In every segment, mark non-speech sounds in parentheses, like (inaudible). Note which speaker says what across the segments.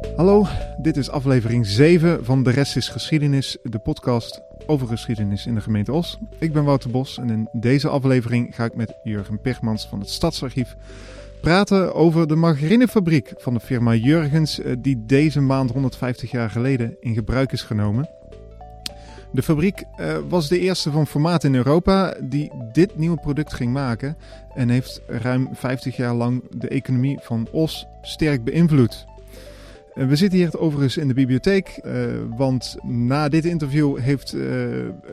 Speaker 1: Hallo, dit is aflevering 7 van De Rest is Geschiedenis, de podcast over geschiedenis in de gemeente Os. Ik ben Wouter Bos en in deze aflevering ga ik met Jurgen Pechmans van het Stadsarchief praten over de margarinefabriek van de firma Jurgens, eh, die deze maand 150 jaar geleden in gebruik is genomen. De fabriek uh, was de eerste van formaat in Europa die dit nieuwe product ging maken en heeft ruim 50 jaar lang de economie van Os sterk beïnvloed. Uh, we zitten hier overigens in de bibliotheek, uh, want na dit interview heeft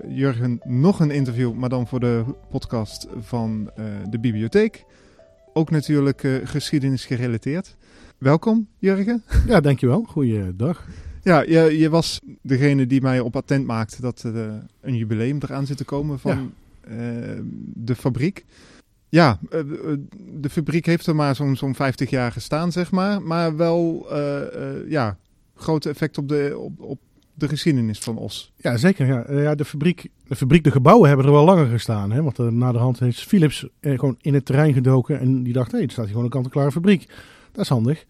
Speaker 1: Jurgen nog een interview, maar dan voor de podcast van de bibliotheek. Ook natuurlijk geschiedenis gerelateerd. Welkom, Jurgen.
Speaker 2: Ja, dankjewel. Goeiedag.
Speaker 1: Ja, je, je was degene die mij op attent maakte dat er een jubileum eraan zit te komen van ja. de fabriek. Ja, uh, de fabriek heeft er maar zo'n zo'n 50 jaar gestaan, zeg maar. Maar wel, ja, grote effect op de, op, op de geschiedenis van Os.
Speaker 2: Ja, zeker. Ja. ja, de, fabriek, de fabriek, de gebouwen hebben er wel langer gestaan. Hè? Want na de hand heeft Philips gewoon in het terrein gedoken. En die dacht, hé, er staat hier gewoon een kant-en-klare fabriek. Dat is handig.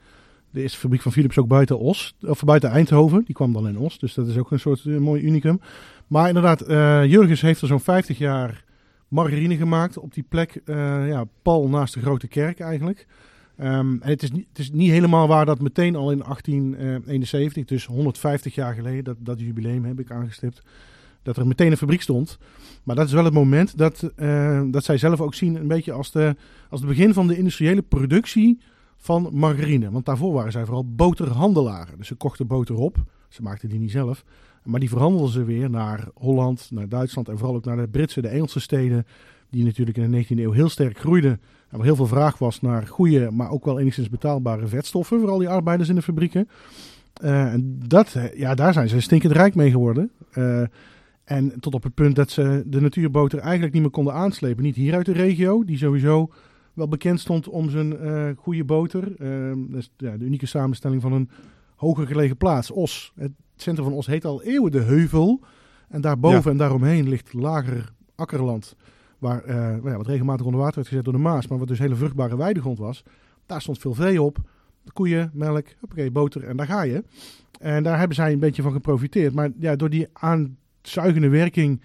Speaker 2: De eerste fabriek van Philips ook buiten Os, of buiten Eindhoven. Die kwam dan in Os, dus dat is ook een soort uh, mooi unicum. Maar inderdaad, uh, Jurgens heeft er zo'n 50 jaar margarine gemaakt op die plek, uh, ja, pal naast de grote kerk eigenlijk. Um, en het is, niet, het is niet helemaal waar dat meteen al in 1871, dus 150 jaar geleden, dat, dat jubileum heb ik aangestipt, dat er meteen een fabriek stond. Maar dat is wel het moment dat, uh, dat zij zelf ook zien een beetje als, de, als het begin van de industriële productie van margarine. Want daarvoor waren zij vooral boterhandelaren. Dus ze kochten boter op. Ze maakten die niet zelf. Maar die verhandelden ze weer naar Holland, naar Duitsland en vooral ook naar de Britse, de Engelse steden. Die natuurlijk in de 19e eeuw heel sterk groeiden. En er heel veel vraag was naar goede, maar ook wel enigszins betaalbare vetstoffen. Vooral die arbeiders in de fabrieken. Uh, en dat, ja, daar zijn ze stinkend rijk mee geworden. Uh, en tot op het punt dat ze de natuurboter eigenlijk niet meer konden aanslepen. Niet hier uit de regio, die sowieso wel bekend stond om zijn uh, goede boter. Uh, dat is ja, de unieke samenstelling van een hoger gelegen plaats. Os. Centrum van Os heet al eeuwen de Heuvel. En daarboven ja. en daaromheen ligt lager akkerland. Waar uh, ja, wat regelmatig onder water werd gezet door de Maas. Maar wat dus hele vruchtbare weidegrond was. Daar stond veel vee op. Koeien, melk, oké, boter en daar ga je. En daar hebben zij een beetje van geprofiteerd. Maar ja, door die aanzuigende werking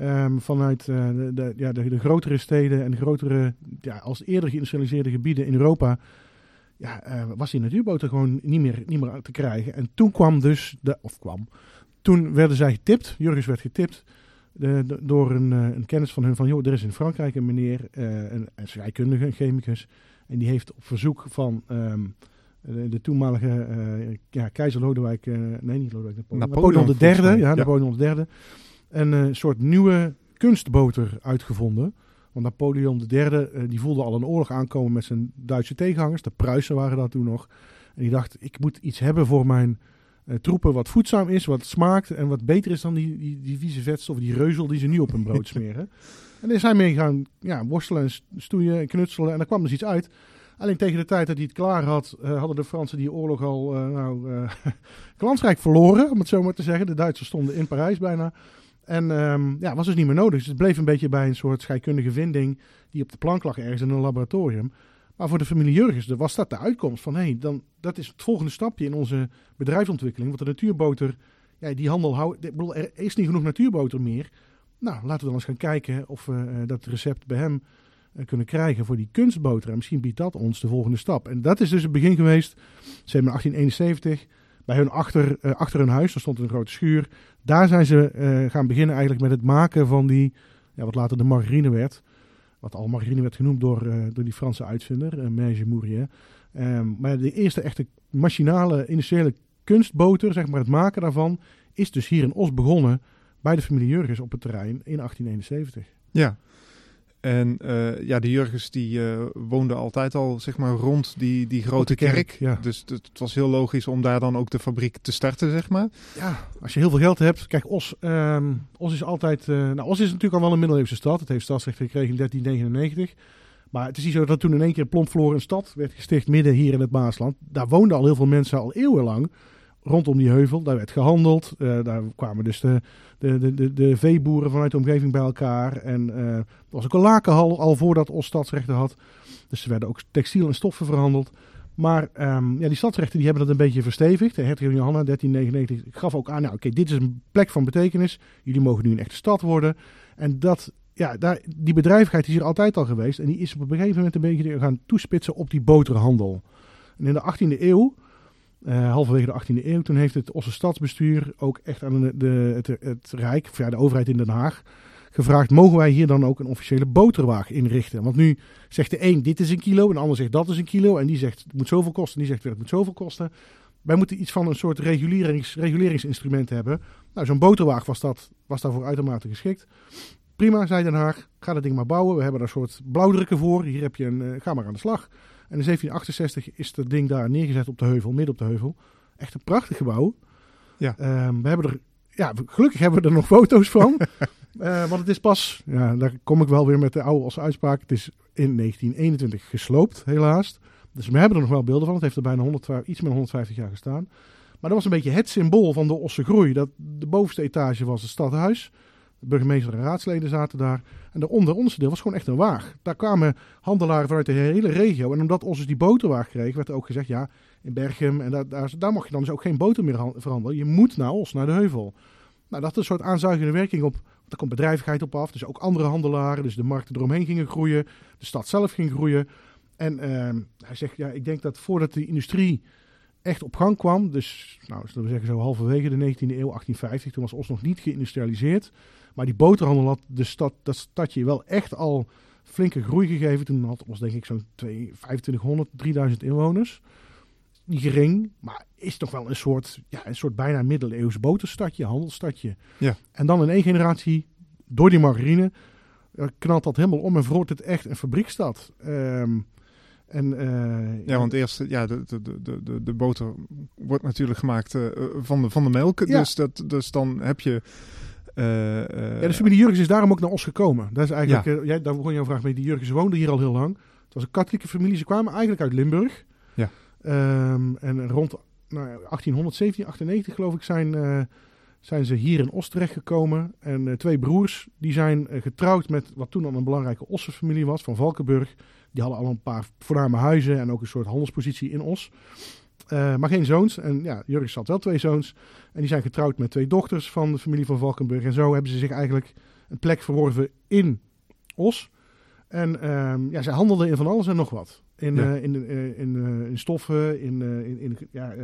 Speaker 2: Um, vanuit uh, de, de, ja, de, de, grotere steden en de grotere, ja, als eerder geïndustrialiseerde gebieden in Europa, ja, uh, was die natuurboter gewoon niet meer, niet meer te krijgen. En toen kwam dus, de, of kwam, toen werden zij getipt, Jurgens werd getipt, de, de, door een, uh, een kennis van hun van, joh, er is in Frankrijk een meneer, een, een scheikundige, een chemicus, en die heeft op verzoek van um, de, de, toenmalige ja, keizer Lodewijk, nee niet Lodewijk, Napoleon, Napoleon, III, ja, ja, Napoleon III, een soort nieuwe kunstboter uitgevonden. Want Napoleon III uh, die voelde al een oorlog aankomen met zijn Duitse tegenhangers. De Pruisen waren dat toen nog. En die dacht, ik moet iets hebben voor mijn uh, troepen wat voedzaam is, wat smaakt en wat beter is dan die, die, die vieze vetstof, die reuzel die ze nu op hun brood smeren. (laughs) en daar zijn mee gaan ja, worstelen en stoeien en knutselen en er kwam dus iets uit. Alleen tegen de tijd dat hij het klaar had, uh, hadden de Fransen die oorlog al nou, (laughs) glansrijk verloren, om het zo maar te zeggen. De Duitsers stonden in Parijs bijna. En um, ja, was dus niet meer nodig. Dus het bleef een beetje bij een soort scheikundige vinding die op de plank lag ergens in een laboratorium. Maar voor de familie Jurgens was dat de uitkomst van, hé, hey, dan dat is het volgende stapje in onze bedrijfsontwikkeling. Want de natuurboter, ja, die handel houdt, bedoel, er is niet genoeg natuurboter meer. Nou, laten we dan eens gaan kijken of we uh, dat recept bij hem uh, kunnen krijgen voor die kunstboter. En misschien biedt dat ons de volgende stap. En dat is dus het begin geweest, zeg maar 1871 bij hun achter, uh, achter hun huis, daar stond een grote schuur. Daar zijn ze uh, gaan beginnen eigenlijk met het maken van die, ja, wat later de margarine werd. Wat al margarine werd genoemd door, uh, door die Franse uitvinder, uh, Merge Mourier. Um, maar de eerste echte machinale industriële kunstboter, zeg maar het maken daarvan, is dus hier in Os begonnen bij de familie Jurgens op het terrein in 1871.
Speaker 1: Ja, en uh, ja, de Jurgens die uh, woonden altijd al zeg maar rond die, die grote kerk. kerk.
Speaker 2: Ja.
Speaker 1: Dus het was heel logisch om daar dan ook de fabriek te starten, zeg maar.
Speaker 2: Ja, als je heel veel geld hebt. Kijk, Os, um, Os is altijd... Uh, nou, Os is natuurlijk al wel een middeleeuwse stad. Het heeft stadsrecht gekregen in 1399. Maar het is niet zo dat toen in één keer plompvloor een stad werd gesticht midden hier in het Maasland. Daar woonden al heel veel mensen al eeuwenlang rondom die heuvel. Daar werd gehandeld. Uh, daar kwamen dus de, de, de, de, veeboeren vanuit de omgeving bij elkaar. En uh, er was ook een lakenhal al voordat Os stadsrechten had. Dus er werden ook textiel en stoffen verhandeld. Maar ehm, ja, die stadsrechten die hebben dat een beetje verstevigd. De hertogin Johanna 1399 gaf ook aan, nou oké, dit is een plek van betekenis. Jullie mogen nu een echte stad worden. En dat, ja, daar, die bedrijvigheid is hier altijd al geweest. En die is op een gegeven moment een beetje gaan toespitsen op die boterhandel. En in de 18e eeuw, uh, halverwege de 18e eeuw, toen heeft het Osse stadsbestuur ook echt aan de, de het, Rijk, ja, de overheid in Den Haag, gevraagd: mogen wij hier dan ook een officiële boterwaag inrichten? Want nu zegt de een: dit is een kilo, en de ander zegt dat is een kilo, en die zegt het moet zoveel kosten, en die zegt het moet zoveel kosten. Wij moeten iets van een soort regulerings, reguleringsinstrument hebben. Nou, zo'n boterwaag was, dat, was daarvoor uitermate geschikt. Prima, zei Den Haag. Ga dat ding maar bouwen. We hebben er een soort blauwdrukken voor. Hier heb je een. Uh, ga maar aan de slag. En in 1768 is dat ding daar neergezet op de heuvel, midden op de heuvel. Echt een prachtig gebouw. Ja. Um, we hebben er. Ja, gelukkig hebben we er nog (laughs) foto's van. Uh, (laughs) want het is pas, ja, daar kom ik wel weer met de oude als uitspraak. Het is in 1921 gesloopt, helaas. Dus we hebben er nog wel beelden van. Het heeft er bijna 100, iets meer dan 150 jaar gestaan. Maar dat was een beetje het symbool van de Osse groei. Dat de bovenste etage was het stadhuis. De burgemeester en raadsleden zaten daar. En de onder, onderste deel was gewoon echt een waag. Daar kwamen handelaren vanuit de hele regio. En omdat Os dus die boterwaag kreeg, werd er ook gezegd... ja, in Berchem, en daar, daar, daar mag je dan dus ook geen boter meer verhandelen. Je moet naar Os, naar de heuvel. Nou, dat had een soort aanzuigende werking op er komt bedrijvigheid op af. Dus ook andere handelaren. Dus de markten eromheen gingen groeien. De stad zelf ging groeien. En ehm, hij zegt, ja, ik denk dat voordat de industrie echt op gang kwam, dus nou, zullen we zeggen zo halverwege de 19e eeuw, 1850, toen was Os nog niet geïndustrialiseerd. Maar die boterhandel had de stad, dat stadje wel echt al flinke groei gegeven. Toen had Os denk ik zo'n 2500, 3000 inwoners. Niet gering, maar is toch wel een soort, ja, een soort bijna middeleeuws boterstadje, handelsstadje. Ja. En dan in één generatie, door die margarine, knalt dat helemaal om en verhoort het echt een fabriekstad. Um,
Speaker 1: en, uh, ja, want eerst, ja, de, de, de, de, de boter wordt natuurlijk gemaakt uh, van, de, van de melk. Ja. Dus, dat, dus dan heb je...
Speaker 2: ja, de familie Jurgens is daarom ook naar Os gekomen. Dat is eigenlijk, ja. jij, daar begon jouw vraag mee. Die Jurgens woonden hier al heel lang. Het was een katholieke familie. Ze kwamen eigenlijk uit Limburg. Ja. Um, en rond nou, 1817, 1898 geloof ik, zijn, zijn ze hier in Os terechtgekomen. En uh, twee broers, die zijn uh, getrouwd met wat toen al een belangrijke Osse-familie was, van Valkenburg. Die hadden al een paar voorname huizen en ook een soort handelspositie in Os. Maar geen zoons. En ja, Jurgens had wel twee zoons. En die zijn getrouwd met twee dochters van de familie van Valkenburg. En zo hebben ze zich eigenlijk een plek verworven in Os. En ehm, ja, zij handelden in van alles en nog wat. In, uh, in, uh, in, in, stoffen, in, in, in ja,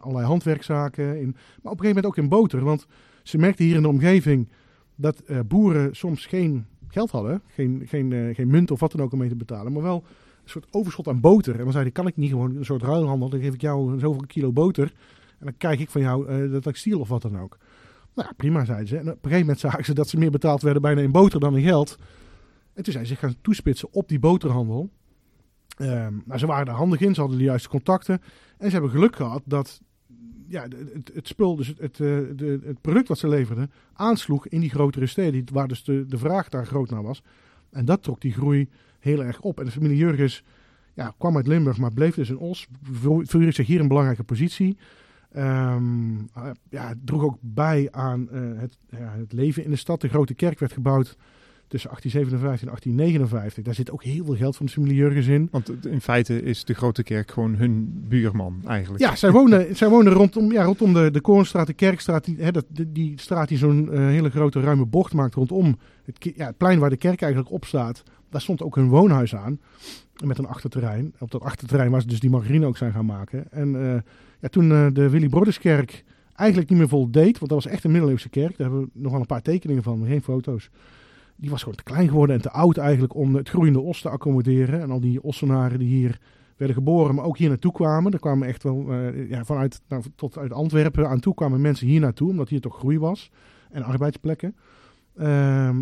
Speaker 2: allerlei handwerkzaken. In, maar op een gegeven moment ook in boter. Want ze merkten hier in de omgeving dat boeren soms geen geld hadden. Geen, geen, geen munt of wat dan ook om mee te betalen. Maar wel een soort overschot aan boter. En dan zeiden, kan ik niet gewoon een soort ruilhandel. Dan geef ik jou zoveel kilo boter. En dan krijg ik van jou dat textiel of wat dan ook. Nou ja, prima, zeiden ze. En op een gegeven moment zagen ze dat ze meer betaald werden bijna in boter dan in geld. En toen zijn ze gaan toespitsen op die boterhandel. Um, nou, ze waren er handig in, ze hadden de juiste contacten. En ze hebben geluk gehad dat ja, het, het spul, dus het, het, eh, het product wat ze leverden, aansloeg in die grotere steden. Waar dus de, de vraag daar groot naar was. En dat trok die groei heel erg op. En de familie Jurgens ja, kwam uit Limburg, maar bleef dus in Os. Voerde zich hier een belangrijke positie. Um, ja, droeg ook bij aan uh, het, ja, het leven in de stad. De grote kerk werd gebouwd tussen 1857 en 1859. Daar zit ook heel veel geld van de familie Jurgens in.
Speaker 1: Want in feite is de Grote Kerk gewoon hun buurman eigenlijk.
Speaker 2: Ja, zij wonen, (laughs) zij wonen rondom, ja, rondom de, de Korenstraat, de Kerkstraat. Die, hè, dat, die, straat die zo'n uh, hele grote ruime bocht maakt rondom het, ja, het plein waar de kerk eigenlijk op staat. Daar stond ook hun woonhuis aan. Met een achterterrein. Op dat achterterrein waar ze dus die margarine ook zijn gaan maken. En uh, ja, toen uh, de Willy Broderskerk eigenlijk niet meer voldeed. Want dat was echt een middeleeuwse kerk. Daar hebben we nog wel een paar tekeningen van, geen foto's die was gewoon te klein geworden en te oud eigenlijk om het groeiende os te accommoderen. En al die ossenaren die hier werden geboren, maar ook hier naartoe kwamen. Er kwamen echt wel uh, ja, vanuit nou, tot uit Antwerpen aan toe kwamen mensen hier naartoe, omdat hier toch groei was en arbeidsplekken. Um,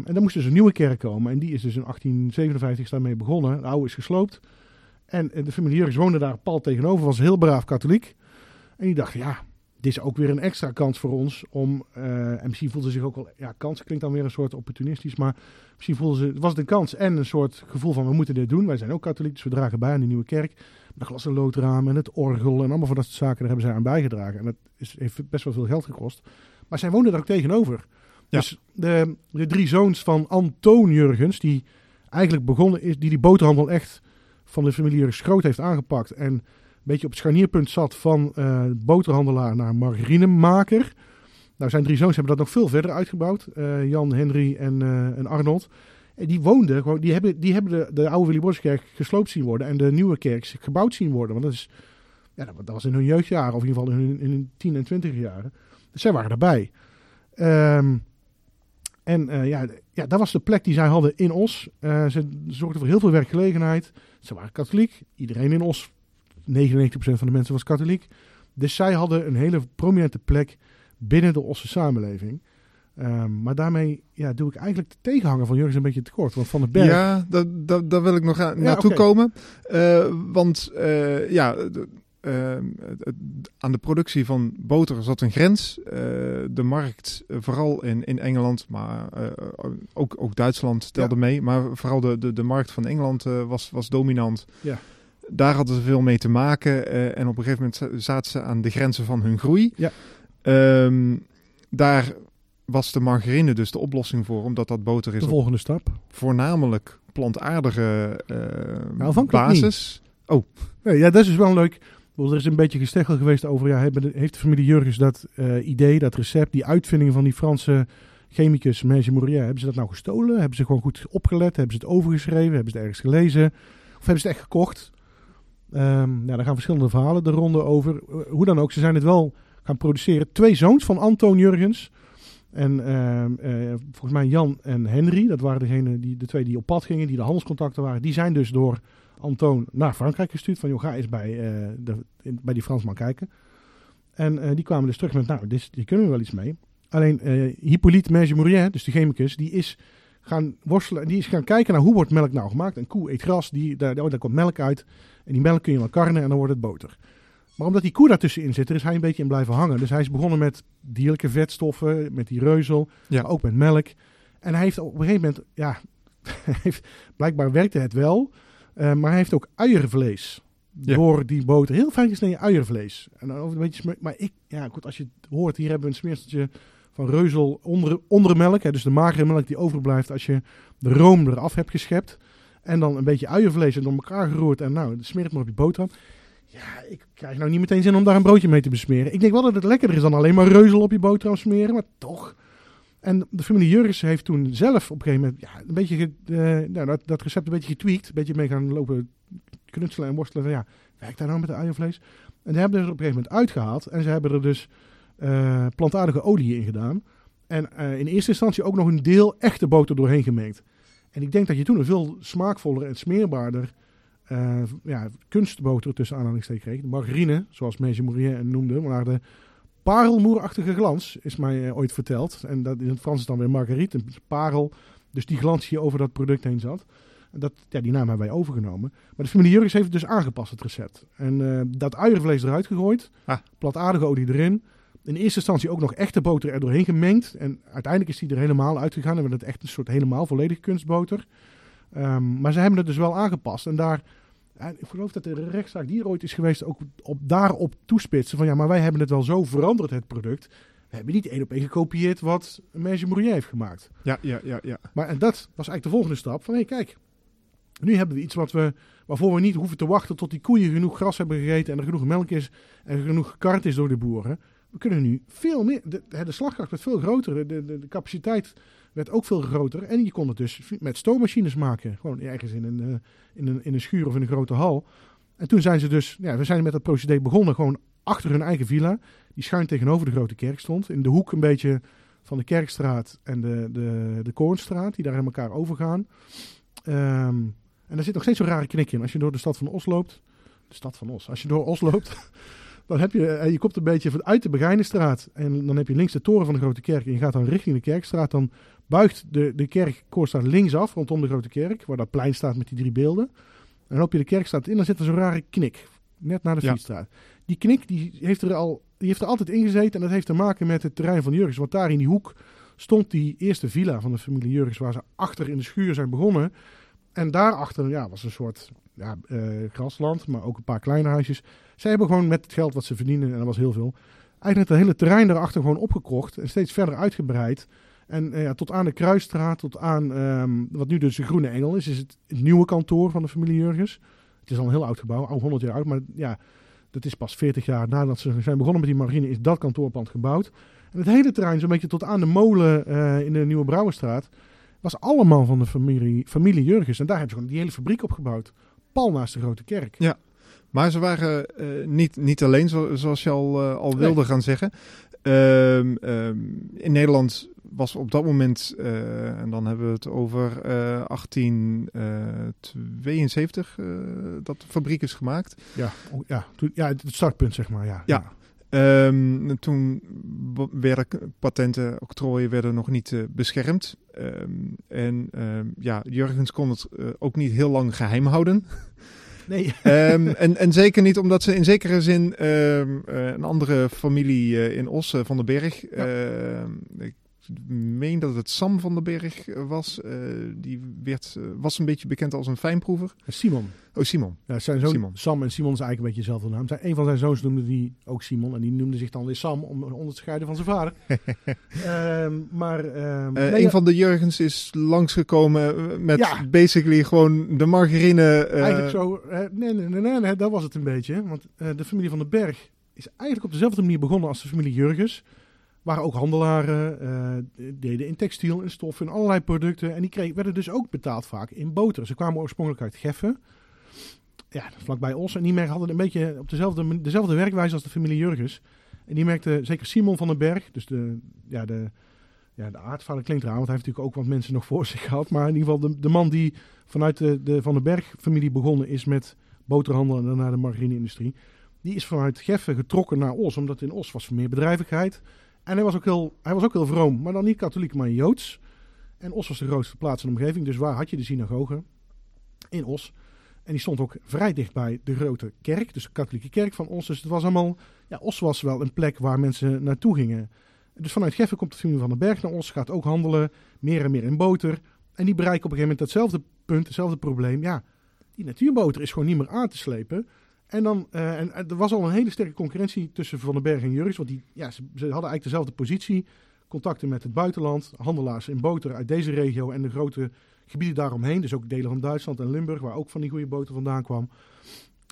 Speaker 2: en dan moest dus een nieuwe kerk komen. En die is dus in 1857 daarmee begonnen. De oude is gesloopt. En, de familie Jurgens woonde daar pal tegenover, was heel braaf katholiek. En die dacht, ja, dit is ook weer een extra kans voor ons om. Uh, en misschien voelden ze zich ook wel. Ja, kans klinkt dan weer een soort opportunistisch. Maar misschien voelden ze. Was het een kans en een soort gevoel van we moeten dit doen. Wij zijn ook katholiek, dus we dragen bij aan die nieuwe kerk. De glas- en loodraam en het orgel en allemaal van dat soort zaken. Daar hebben zij aan bijgedragen. En dat is, heeft best wel veel geld gekost. Maar zij woonden daar ook tegenover. Dus de, de drie zoons van Antoon Jurgens, die eigenlijk begonnen is, die die boterhandel echt van de familie Jurgens Groot heeft aangepakt. En beetje op het scharnierpunt zat van uh, boterhandelaar naar margarinemaker. Nou, zijn drie zoons hebben dat nog veel verder uitgebouwd. Uh, Jan, Henry en, uh, en Arnold. En die woonden die hebben, die hebben de, de oude Willy Boskerk gesloopt zien worden en de nieuwe kerk gebouwd zien worden. Want dat, is, ja, dat, was in hun jeugdjaren, of in ieder geval in hun, in hun tien en twintig jaren. Dus zij waren erbij. Um, en ja, ja, dat was de plek die zij hadden in Os. Ze zorgden voor heel veel werkgelegenheid. Ze waren katholiek. Iedereen in Os, 99% van de mensen was katholiek. Dus zij hadden een hele prominente plek binnen de Osse samenleving. Um, maar daarmee ja, doe ik eigenlijk de tegenhanger van Jurgens een beetje tekort. Want Van den Berg...
Speaker 1: Ja, daar wil ik nog aan, naartoe okay. komen. Uh, want ja, Ehm, aan de productie van boter zat een grens. De markt, vooral in, in Engeland, maar ook, ook Duitsland telde ja. mee. Maar vooral de, de, de markt van Engeland was, was dominant.
Speaker 2: Ja.
Speaker 1: Daar hadden ze veel mee te maken. en op een gegeven moment zaten ze aan de grenzen van hun groei.
Speaker 2: Ja.
Speaker 1: Um, daar was de margarine dus de oplossing voor, omdat dat boter is.
Speaker 2: De volgende stap.
Speaker 1: Voornamelijk plantaardige nou, basis.
Speaker 2: Niet. Oh. Nee, ja, dat is dus wel leuk. Er is een beetje gesteggel geweest over, ja, heeft de familie Jurgens dat uh, idee, dat recept, die uitvinding van die Franse chemicus Merge Mourier, hebben ze dat nou gestolen? Hebben ze gewoon goed opgelet? Hebben ze het overgeschreven? Hebben ze het ergens gelezen? Of hebben ze het echt gekocht? Um, nou, daar gaan verschillende verhalen de ronde over. Uh, hoe dan ook, ze zijn het wel gaan produceren. Twee zoons van Antoon Jurgens. En uh, uh, volgens mij Jan en Henry, dat waren degene die, de twee die op pad gingen, die de handelscontacten waren. Die zijn dus door Antoon naar Frankrijk gestuurd. Van, joh, ga eens bij, uh, de, bij die Fransman kijken. En die kwamen dus terug met, nou, dit, hier kunnen we wel iets mee. Alleen Hippolyte Merge dus de chemicus, die is gaan worstelen. Die is gaan kijken naar hoe wordt melk nou gemaakt. Een koe eet gras, die, daar, daar komt melk uit. En die melk kun je wel karnen en dan wordt het boter. Maar omdat die koe daartussenin zit, is hij een beetje in blijven hangen. Dus hij is begonnen met dierlijke vetstoffen, met die reuzel,
Speaker 1: ja.
Speaker 2: maar ook met melk. En hij heeft op een gegeven moment, ja, (laughs) heeft, blijkbaar werkte het wel. Uh, maar hij heeft ook uiervlees. Ja. Door die boter. Heel fijn gesneden uiervlees. En dan over een beetje Maar ik, ja, goed, als je het hoort, hier hebben we een smeersteltje van reuzel onder, onder melk. Hè, dus de magere melk die overblijft als je de room eraf hebt geschept. En dan een beetje uiervlees en door elkaar geroerd. En nou, smeer het maar op je boterham. Ja, ik krijg nou niet meteen zin om daar een broodje mee te besmeren. Ik denk wel dat het lekkerder is dan alleen maar reuzel op je boterham smeren. Maar toch. En de familie Jurgens heeft toen zelf op een gegeven moment ja, een beetje uh, nou, dat, dat, recept een beetje getweakt. Een beetje mee gaan lopen knutselen en worstelen. Van, ja, werkt daar nou met de uienvlees? En die hebben ze er op een gegeven moment uitgehaald. En ze hebben er dus uh, plantaardige olie in gedaan. En uh, in eerste instantie ook nog een deel echte boter doorheen gemengd. En ik denk dat je toen een veel smaakvoller en smeerbaarder ja, kunstboter tussen aanhalingstekens kreeg. De margarine, zoals Meisje Mourier noemde. Maar de parelmoerachtige glans, is mij uh, ooit verteld. En dat in het Frans is dan weer marguerite, parel. Dus die glans die over dat product heen zat. Dat, ja, die naam hebben wij overgenomen. Maar de familie Jurgens heeft het dus aangepast, het recept. En uh, dat uiervlees eruit gegooid.
Speaker 1: Ah.
Speaker 2: Plataardige olie erin. In eerste instantie ook nog echte boter er doorheen gemengd. En uiteindelijk is die er helemaal uitgegaan. En werd het echt een soort helemaal volledig kunstboter. Um, maar ze hebben het dus wel aangepast. En daar ik geloof dat de rechtszaak die er ooit is geweest ook op, daarop toespitsen. Van ja, maar wij hebben het wel zo veranderd, het product. We hebben niet één op één gekopieerd wat Merge Mourier heeft gemaakt.
Speaker 1: Ja, ja, ja, ja.
Speaker 2: Maar en dat was eigenlijk de volgende stap. Van hé, hey, kijk. Nu hebben we iets wat we, waarvoor we niet hoeven te wachten tot die koeien genoeg gras hebben gegeten. En er genoeg melk is. En er genoeg gekart is door de boeren. We kunnen nu veel meer. De, de slagkracht wordt veel groter. De, de, capaciteit werd ook veel groter. En je kon het dus met stoommachines maken. Gewoon ergens in een, uh, in een, in een schuur of in een grote hal. En toen zijn ze dus, ja, we zijn met dat procedé begonnen. Gewoon achter hun eigen villa. Die schuin tegenover de grote kerk stond. In de hoek een beetje van de Kerkstraat en de, de, de Koornstraat. Die daar in elkaar overgaan. Um, en er zit nog steeds zo'n rare knik in. Als je door de stad van Os loopt. De stad van Os. Als je door Os loopt. (laughs) Dan heb je, eh, je komt een beetje vanuit de Begijnenstraat. En dan heb je links de toren van de Grote Kerk. En je gaat dan richting de Kerkstraat. Dan buigt de, de kerk links linksaf rondom de Grote Kerk. Waar dat plein staat met die drie beelden. En dan loop je de Kerkstraat in. Dan zit er zo'n rare knik. Net naar de ja. Fietsstraat. Die knik die heeft, er al, die heeft er altijd in gezeten. En dat heeft te maken met het terrein van Jurgens. Want daar in die hoek stond die eerste villa van de familie Jurgens. Waar ze achter in de schuur zijn begonnen. En daarachter ja, was een soort ja, uh, grasland, maar ook een paar kleine huisjes. Zij hebben gewoon met het geld wat ze verdienen, en dat was heel veel, eigenlijk het hele terrein daarachter gewoon opgekocht en steeds verder uitgebreid. En uh, ja, tot aan de Kruisstraat, tot aan um, wat nu dus de Groene Engel is, is het, het, nieuwe kantoor van de familie Jurgens. Het is al een heel oud gebouw, al 100 jaar oud, maar ja, Dat is pas 40 jaar nadat ze zijn begonnen met die marine, is dat kantoorpand gebouwd. En het hele terrein, zo'n beetje tot aan de molen eh, in de Nieuwe Brouwerstraat, was allemaal van de familie, familie Jurgens. En daar hebben ze gewoon die hele fabriek opgebouwd. Pal naast de Grote Kerk.
Speaker 1: Ja. Maar ze waren uh, niet, niet alleen, zo, zoals je al, uh, al wilde nee. gaan zeggen. Uh, in Nederland was op dat moment, uh, en dan hebben we het over 1872, dat de fabriek is gemaakt.
Speaker 2: Ja, ja, ja, het startpunt zeg maar. Ja.
Speaker 1: ja. Um, toen werden patenten, octrooien werden nog niet uh, beschermd. Um, en um, ja, Jurgens kon het uh, ook niet heel lang geheim houden. (laughs)
Speaker 2: Nee.
Speaker 1: en, en zeker niet omdat ze in zekere zin uh, een andere familie in Os van den Berg. Ja. Ik meen dat het Sam van den Berg was. die werd, was een beetje bekend als een fijnproever.
Speaker 2: Simon.
Speaker 1: Oh, Simon.
Speaker 2: Ja, zijn zoon, Simon. Sam en Simon is eigenlijk een beetje dezelfde naam. Zijn, een van zijn zoons noemde die ook Simon. En die noemde zich dan weer Sam om onder te scheiden van zijn vader. um, (laughs) maar... Um,
Speaker 1: nee, een van de Jurgens is langsgekomen met ja. basically gewoon de margarine...
Speaker 2: Eigenlijk zo... Nee, nee, nee, nee, nee, dat was het een beetje. Want de familie van den Berg is eigenlijk op dezelfde manier begonnen als de familie Jurgens waren ook handelaren, uh, deden in textiel en stof en allerlei producten. En die kregen, werden dus ook betaald vaak in boter. Ze kwamen oorspronkelijk uit Geffen, ja, vlakbij Os. En die hadden een beetje op dezelfde, dezelfde werkwijze als de familie Jurgens. En die merkte, zeker Simon van den Berg, dus de, ja, de, ja, de aardvader klinkt raar, want hij heeft natuurlijk ook wat mensen nog voor (laughs) zich gehad. Maar in ieder geval de, de man die vanuit de, de Van den Berg familie begonnen is met boterhandel en daarna de margarine-industrie. Die is vanuit Geffen getrokken naar Os, omdat in Os was meer bedrijvigheid. En hij was ook heel, hij was ook heel vroom, maar dan niet katholiek, maar joods. En Os was de grootste plaats in de omgeving, dus waar had je de synagoge? In Os. En die stond ook vrij dicht bij de grote kerk, dus de katholieke kerk van Os. Dus het was allemaal, ja, Os was wel een plek waar mensen naartoe gingen. Dus vanuit Geffen komt de familie van den Berg naar Os, gaat ook handelen, meer en meer in boter. En die bereiken op een gegeven moment datzelfde punt, hetzelfde probleem. Ja, die natuurboter is gewoon niet meer aan te slepen. En, dan, uh, en er was al een hele sterke concurrentie tussen Van den Berg en Jurgens. Want die, ja, ze, ze, hadden eigenlijk dezelfde positie. Contacten met het buitenland. Handelaars in boter uit deze regio en de grote gebieden daaromheen. Dus ook delen van Duitsland en Limburg, waar ook van die goede boter vandaan kwam.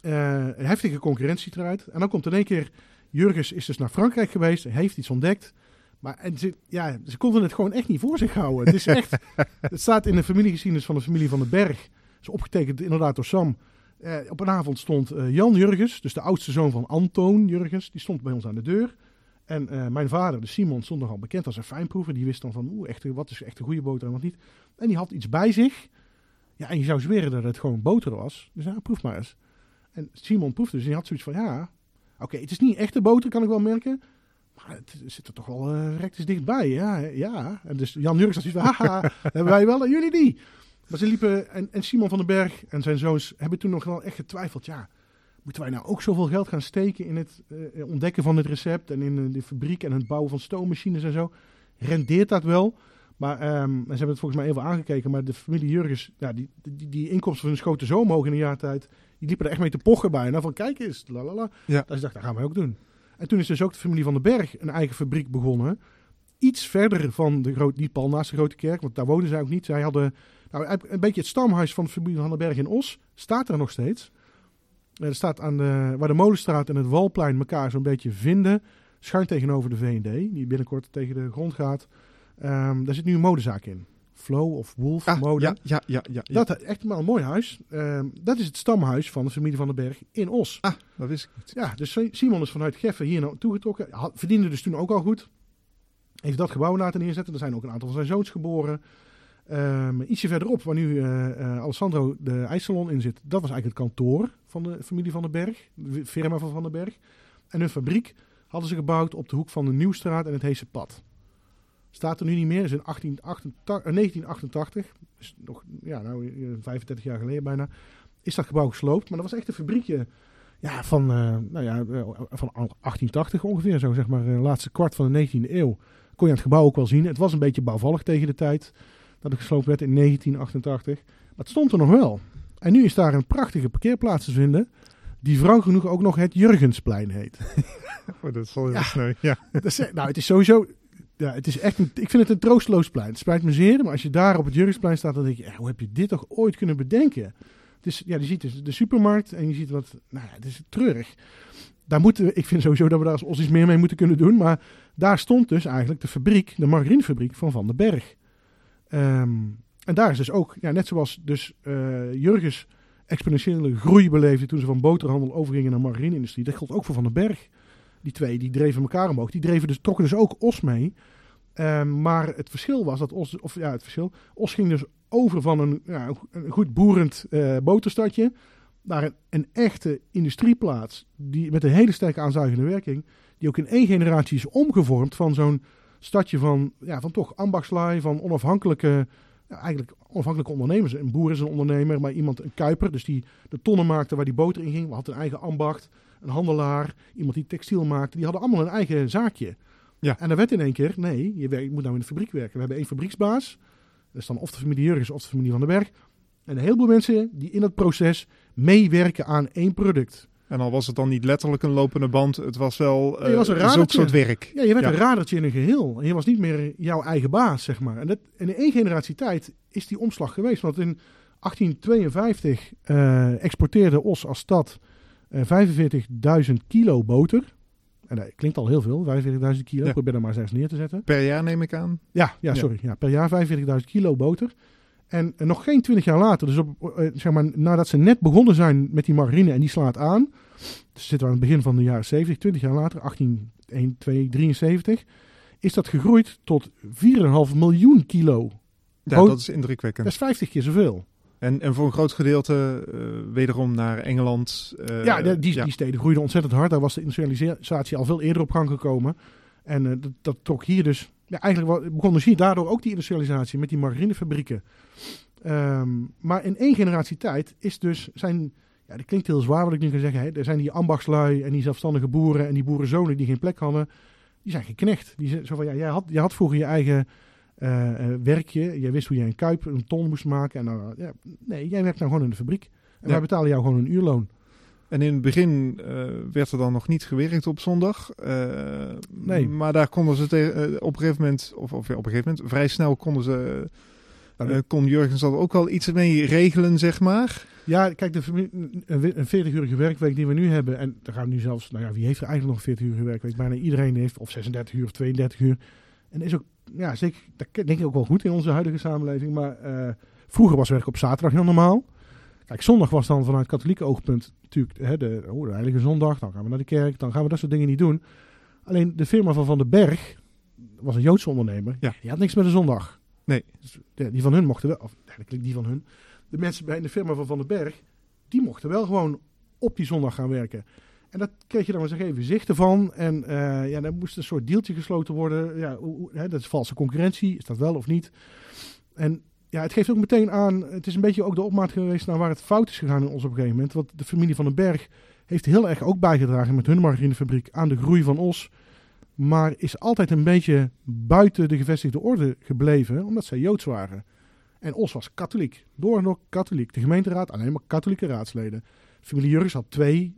Speaker 2: Uh, een heftige concurrentie eruit. En dan komt in één keer... Jurgens is dus naar Frankrijk geweest. Heeft iets ontdekt. Maar en ze, ja, ze konden het gewoon echt niet voor zich houden. Het, is echt, (laughs) het staat in de familiegeschiedenis van de familie van den Berg. Het is opgetekend inderdaad door Sam. Uh, op een avond stond uh, Jan Jurgens, dus de oudste zoon van Antoon Jurgens, die stond bij ons aan de deur. En uh, mijn vader, de Simon, stond nogal bekend als een fijnproever. Die wist dan van, echt, wat is echt een goede boter en wat niet. En die had iets bij zich. Ja, en je zou zweren dat het gewoon boter was. Dus ja, proef maar eens. En Simon proefde, dus die had zoiets van, ja, oké, het is niet echte boter, kan ik wel merken. Maar het zit er toch wel uh, dichtbij, ja. ja. En dus Jan Jurgens had zoiets van, (laughs) haha, hebben wij wel en jullie die. Maar ze liepen, en, en Simon van den Berg en zijn zoons hebben toen nog wel echt getwijfeld. Ja, moeten wij nou ook zoveel geld gaan steken in het uh, ontdekken van het recept en in uh, de fabriek en het bouwen van stoommachines en zo? Rendeert dat wel? Maar um, ze hebben het volgens mij even aangekeken, maar de familie Jurgens, ja, die, die, die inkomsten van hun schoten zo omhoog in een jaar tijd, die liepen er echt mee te pochen bij. Nou, van kijk eens, lalala.
Speaker 1: Ja.
Speaker 2: Dus ik dacht, dat gaan wij ook doen. En toen is dus ook de familie van den Berg een eigen fabriek begonnen. Iets verder van de grote, niet pal naast de grote kerk, want daar woonden zij ook niet. Zij hadden nou, een beetje het stamhuis van de familie van den Berg in Os staat er nog steeds. Er staat aan de, waar de Molenstraat en het Walplein elkaar zo'n beetje vinden. Schuin tegenover de V&D, die binnenkort tegen de grond gaat. Um, daar zit nu een modezaak in. Flow of Wolf
Speaker 1: ah,
Speaker 2: mode.
Speaker 1: Ja, ja, ja, ja, ja.
Speaker 2: Dat is echt maar een mooi huis. Um, dat is het stamhuis van de familie van den Berg in Os.
Speaker 1: Ah, dat wist ik niet.
Speaker 2: Ja, dus Simon is vanuit Geffen hier naartoe getrokken. Had, verdiende dus toen ook al goed. Heeft dat gebouw laten neerzetten. Er zijn ook een aantal van zijn zoons geboren. Um, ietsje verderop, waar nu uh, uh, Alessandro de ijssalon in zit, dat was eigenlijk het kantoor van de familie Van den Berg, de firma van Van den Berg. En hun fabriek hadden ze gebouwd op de hoek van de Nieuwstraat en het Heese Pad. Staat er nu niet meer, is in 1888, 1988, dus nog ja, nou, 35 jaar geleden bijna, is dat gebouw gesloopt. Maar dat was echt een fabriekje ja, van, nou ja, van 1880 ongeveer, zo zeg maar, laatste kwart van de 19e eeuw. Kon je het gebouw ook wel zien. Het was een beetje bouwvallig tegen de tijd dat het gesloopt werd in 1988. Maar het stond er nog wel. En nu is daar een prachtige parkeerplaats te vinden. Die vrouw genoeg ook nog het Jurgensplein heet. (laughs)
Speaker 1: oh, dat is wel ja. sneu. Ja. (laughs)
Speaker 2: Dat is, nou, het is sowieso. Ja, het is echt een, ik vind het een troosteloos plein. Het spijt me zeer, maar als je daar op het Jurgensplein staat, dan denk je, hoe heb je dit toch ooit kunnen bedenken? Het is, ja, je ziet dus de supermarkt en je ziet wat, nou ja, het is treurig. Daar moeten we, ik vind sowieso dat we daar ons iets meer mee moeten kunnen doen. Maar daar stond dus eigenlijk de fabriek, de margarinefabriek van Van den Berg. Ehm, en daar is dus ook, ja, net zoals dus uh, Jurgens exponentiële groei beleefde toen ze van boterhandel overgingen naar margarineindustrie. Dat geldt ook voor Van den Berg. Die twee, die dreven elkaar omhoog. Die dreven dus, trokken dus ook Os mee. Um, maar het verschil was dat Os, of ja, het verschil, Os ging dus over van een, ja, een goed boerend uh, boterstadje naar een, een, echte industrieplaats die, met een hele sterke aanzuigende werking, die ook in één generatie is omgevormd van zo'n stadje van, ja, van toch ambachtslui, van onafhankelijke, ja, eigenlijk onafhankelijke ondernemers. Een boer is een ondernemer, maar iemand, een kuiper, dus die de tonnen maakte waar die boter in ging, we had een eigen ambacht, een handelaar, iemand die textiel maakte, die hadden allemaal een eigen zaakje. Ja. En dan werd in één keer, nee, je, werkt, je moet nou in de fabriek werken. We hebben één fabrieksbaas, dat is dan of de familie Jurgens of de familie Van den Berg. En een heleboel mensen die in dat proces meewerken aan één product.
Speaker 1: En al was het dan niet letterlijk een lopende band, het was wel uh, was een soort werk.
Speaker 2: Ja, je werd een radertje in een geheel. En je was niet meer jouw eigen baas, zeg maar. En, dat, in één generatie tijd is die omslag geweest. Want in 1852 uh, eh, exporteerde Os als stad uh, eh, 45.000 kilo boter. En dat klinkt al heel veel, 45.000 kilo. Ja. Probeer er maar eens neer te zetten.
Speaker 1: Per jaar neem ik aan?
Speaker 2: Ja, ja sorry. Ja. per jaar 45.000 kilo boter. En, nog geen 20 jaar later, dus op, eh, zeg maar, nadat ze net begonnen zijn met die margarine en die slaat aan. Dus zitten we aan het begin van de jaren 70, 20 jaar later, 18, 1, 2, 73. Is dat gegroeid tot 4,5 miljoen kilo.
Speaker 1: Ja, dat is indrukwekkend.
Speaker 2: Dat is 50 keer zoveel.
Speaker 1: En, en voor een groot gedeelte uh, wederom naar Engeland.
Speaker 2: Uh, ja, die, ja, die steden groeiden ontzettend hard. Daar was de industrialisatie al veel eerder op gang gekomen. En uh, dat, dat, trok hier dus... Ja, eigenlijk begon dus hier daardoor ook die industrialisatie met die margarinefabrieken. Um, maar in één generatie tijd is dus zijn... Ja, dat klinkt heel zwaar wat ik nu ga zeggen. Hè. Er zijn die ambachtslui en die zelfstandige boeren en die boerenzonen die geen plek hadden. Die zijn geknecht. Die, zo van, ja, jij, had, jij had vroeger je eigen uh, werkje. Jij wist hoe jij een kuip, een ton moest maken. En dan, ja, nee, jij werkt nou gewoon in de fabriek. En wij betalen jou gewoon een uurloon.
Speaker 1: En in het begin uh, werd er dan nog niet gewerkt op zondag. nee. Maar daar konden ze tegen, op een gegeven moment, of, of ja, op een gegeven moment, vrij snel konden ze kon Jurgens dat ook wel iets mee regelen, zeg maar?
Speaker 2: Ja, kijk, de, een 40-urige werkweek die we nu hebben, en daar gaan we nu zelfs, nou ja, wie heeft er eigenlijk nog een 40-urige werkweek? Bijna iedereen heeft, of 36 uur of 32 uur. En is ook, ja, zeker, dat denk ik ook wel goed in onze huidige samenleving. Maar vroeger was werk op zaterdag heel normaal. Kijk, zondag was dan vanuit katholieke oogpunt natuurlijk hè, de, oh, de Heilige Zondag. Dan gaan we naar de kerk, dan gaan we dat soort dingen niet doen. Alleen de firma van Van den Berg was een Joodse ondernemer. Ja. Die had niks met de zondag.
Speaker 1: Nee.
Speaker 2: Dus, die van hun mochten wel, of eigenlijk die van hun. De mensen bij de firma van Van den Berg, die mochten wel gewoon op die zondag gaan werken. En dat kreeg je dan eens even zichten van. En uh, ja, dan moest een soort deeltje gesloten worden. Ja, hè, dat is valse concurrentie. Is dat wel of niet? En ja, het geeft ook meteen aan. Het is een beetje ook de opmaat geweest naar waar het fout is gegaan in ons op een gegeven moment. Want de familie van den Berg heeft heel erg ook bijgedragen met hun margarinefabriek aan de groei van Os. Maar is altijd een beetje buiten de gevestigde orde gebleven, omdat zij Joods waren. En Os was katholiek. Door en door katholiek. De gemeenteraad alleen maar katholieke raadsleden. Familie Jurgens had twee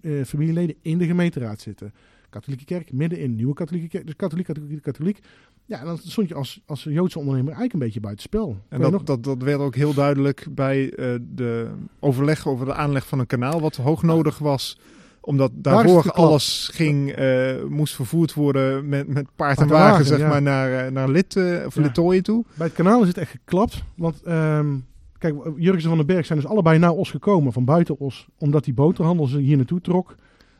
Speaker 2: uh, familieleden in de gemeenteraad zitten. Katholieke kerk middenin, nieuwe katholieke kerk. Dus katholiek, katholiek, katholiek. Ja, dan stond je als, als Joodse ondernemer eigenlijk een beetje buiten spel.
Speaker 1: En dat, dat, dat werd ook heel duidelijk bij uh, de overleg over de aanleg van een kanaal, wat hoog nodig was omdat daarvoor alles ging, uh, moest vervoerd worden met, met paard en wagen, zeg maar, naar, naar Lit, uh, of ja. toe.
Speaker 2: Bij het kanaal is het echt geklapt. Want um, kijk, Jurgen van den Berg zijn dus allebei naar Os gekomen, van buiten Os. Omdat die boterhandel ze hier naartoe trok.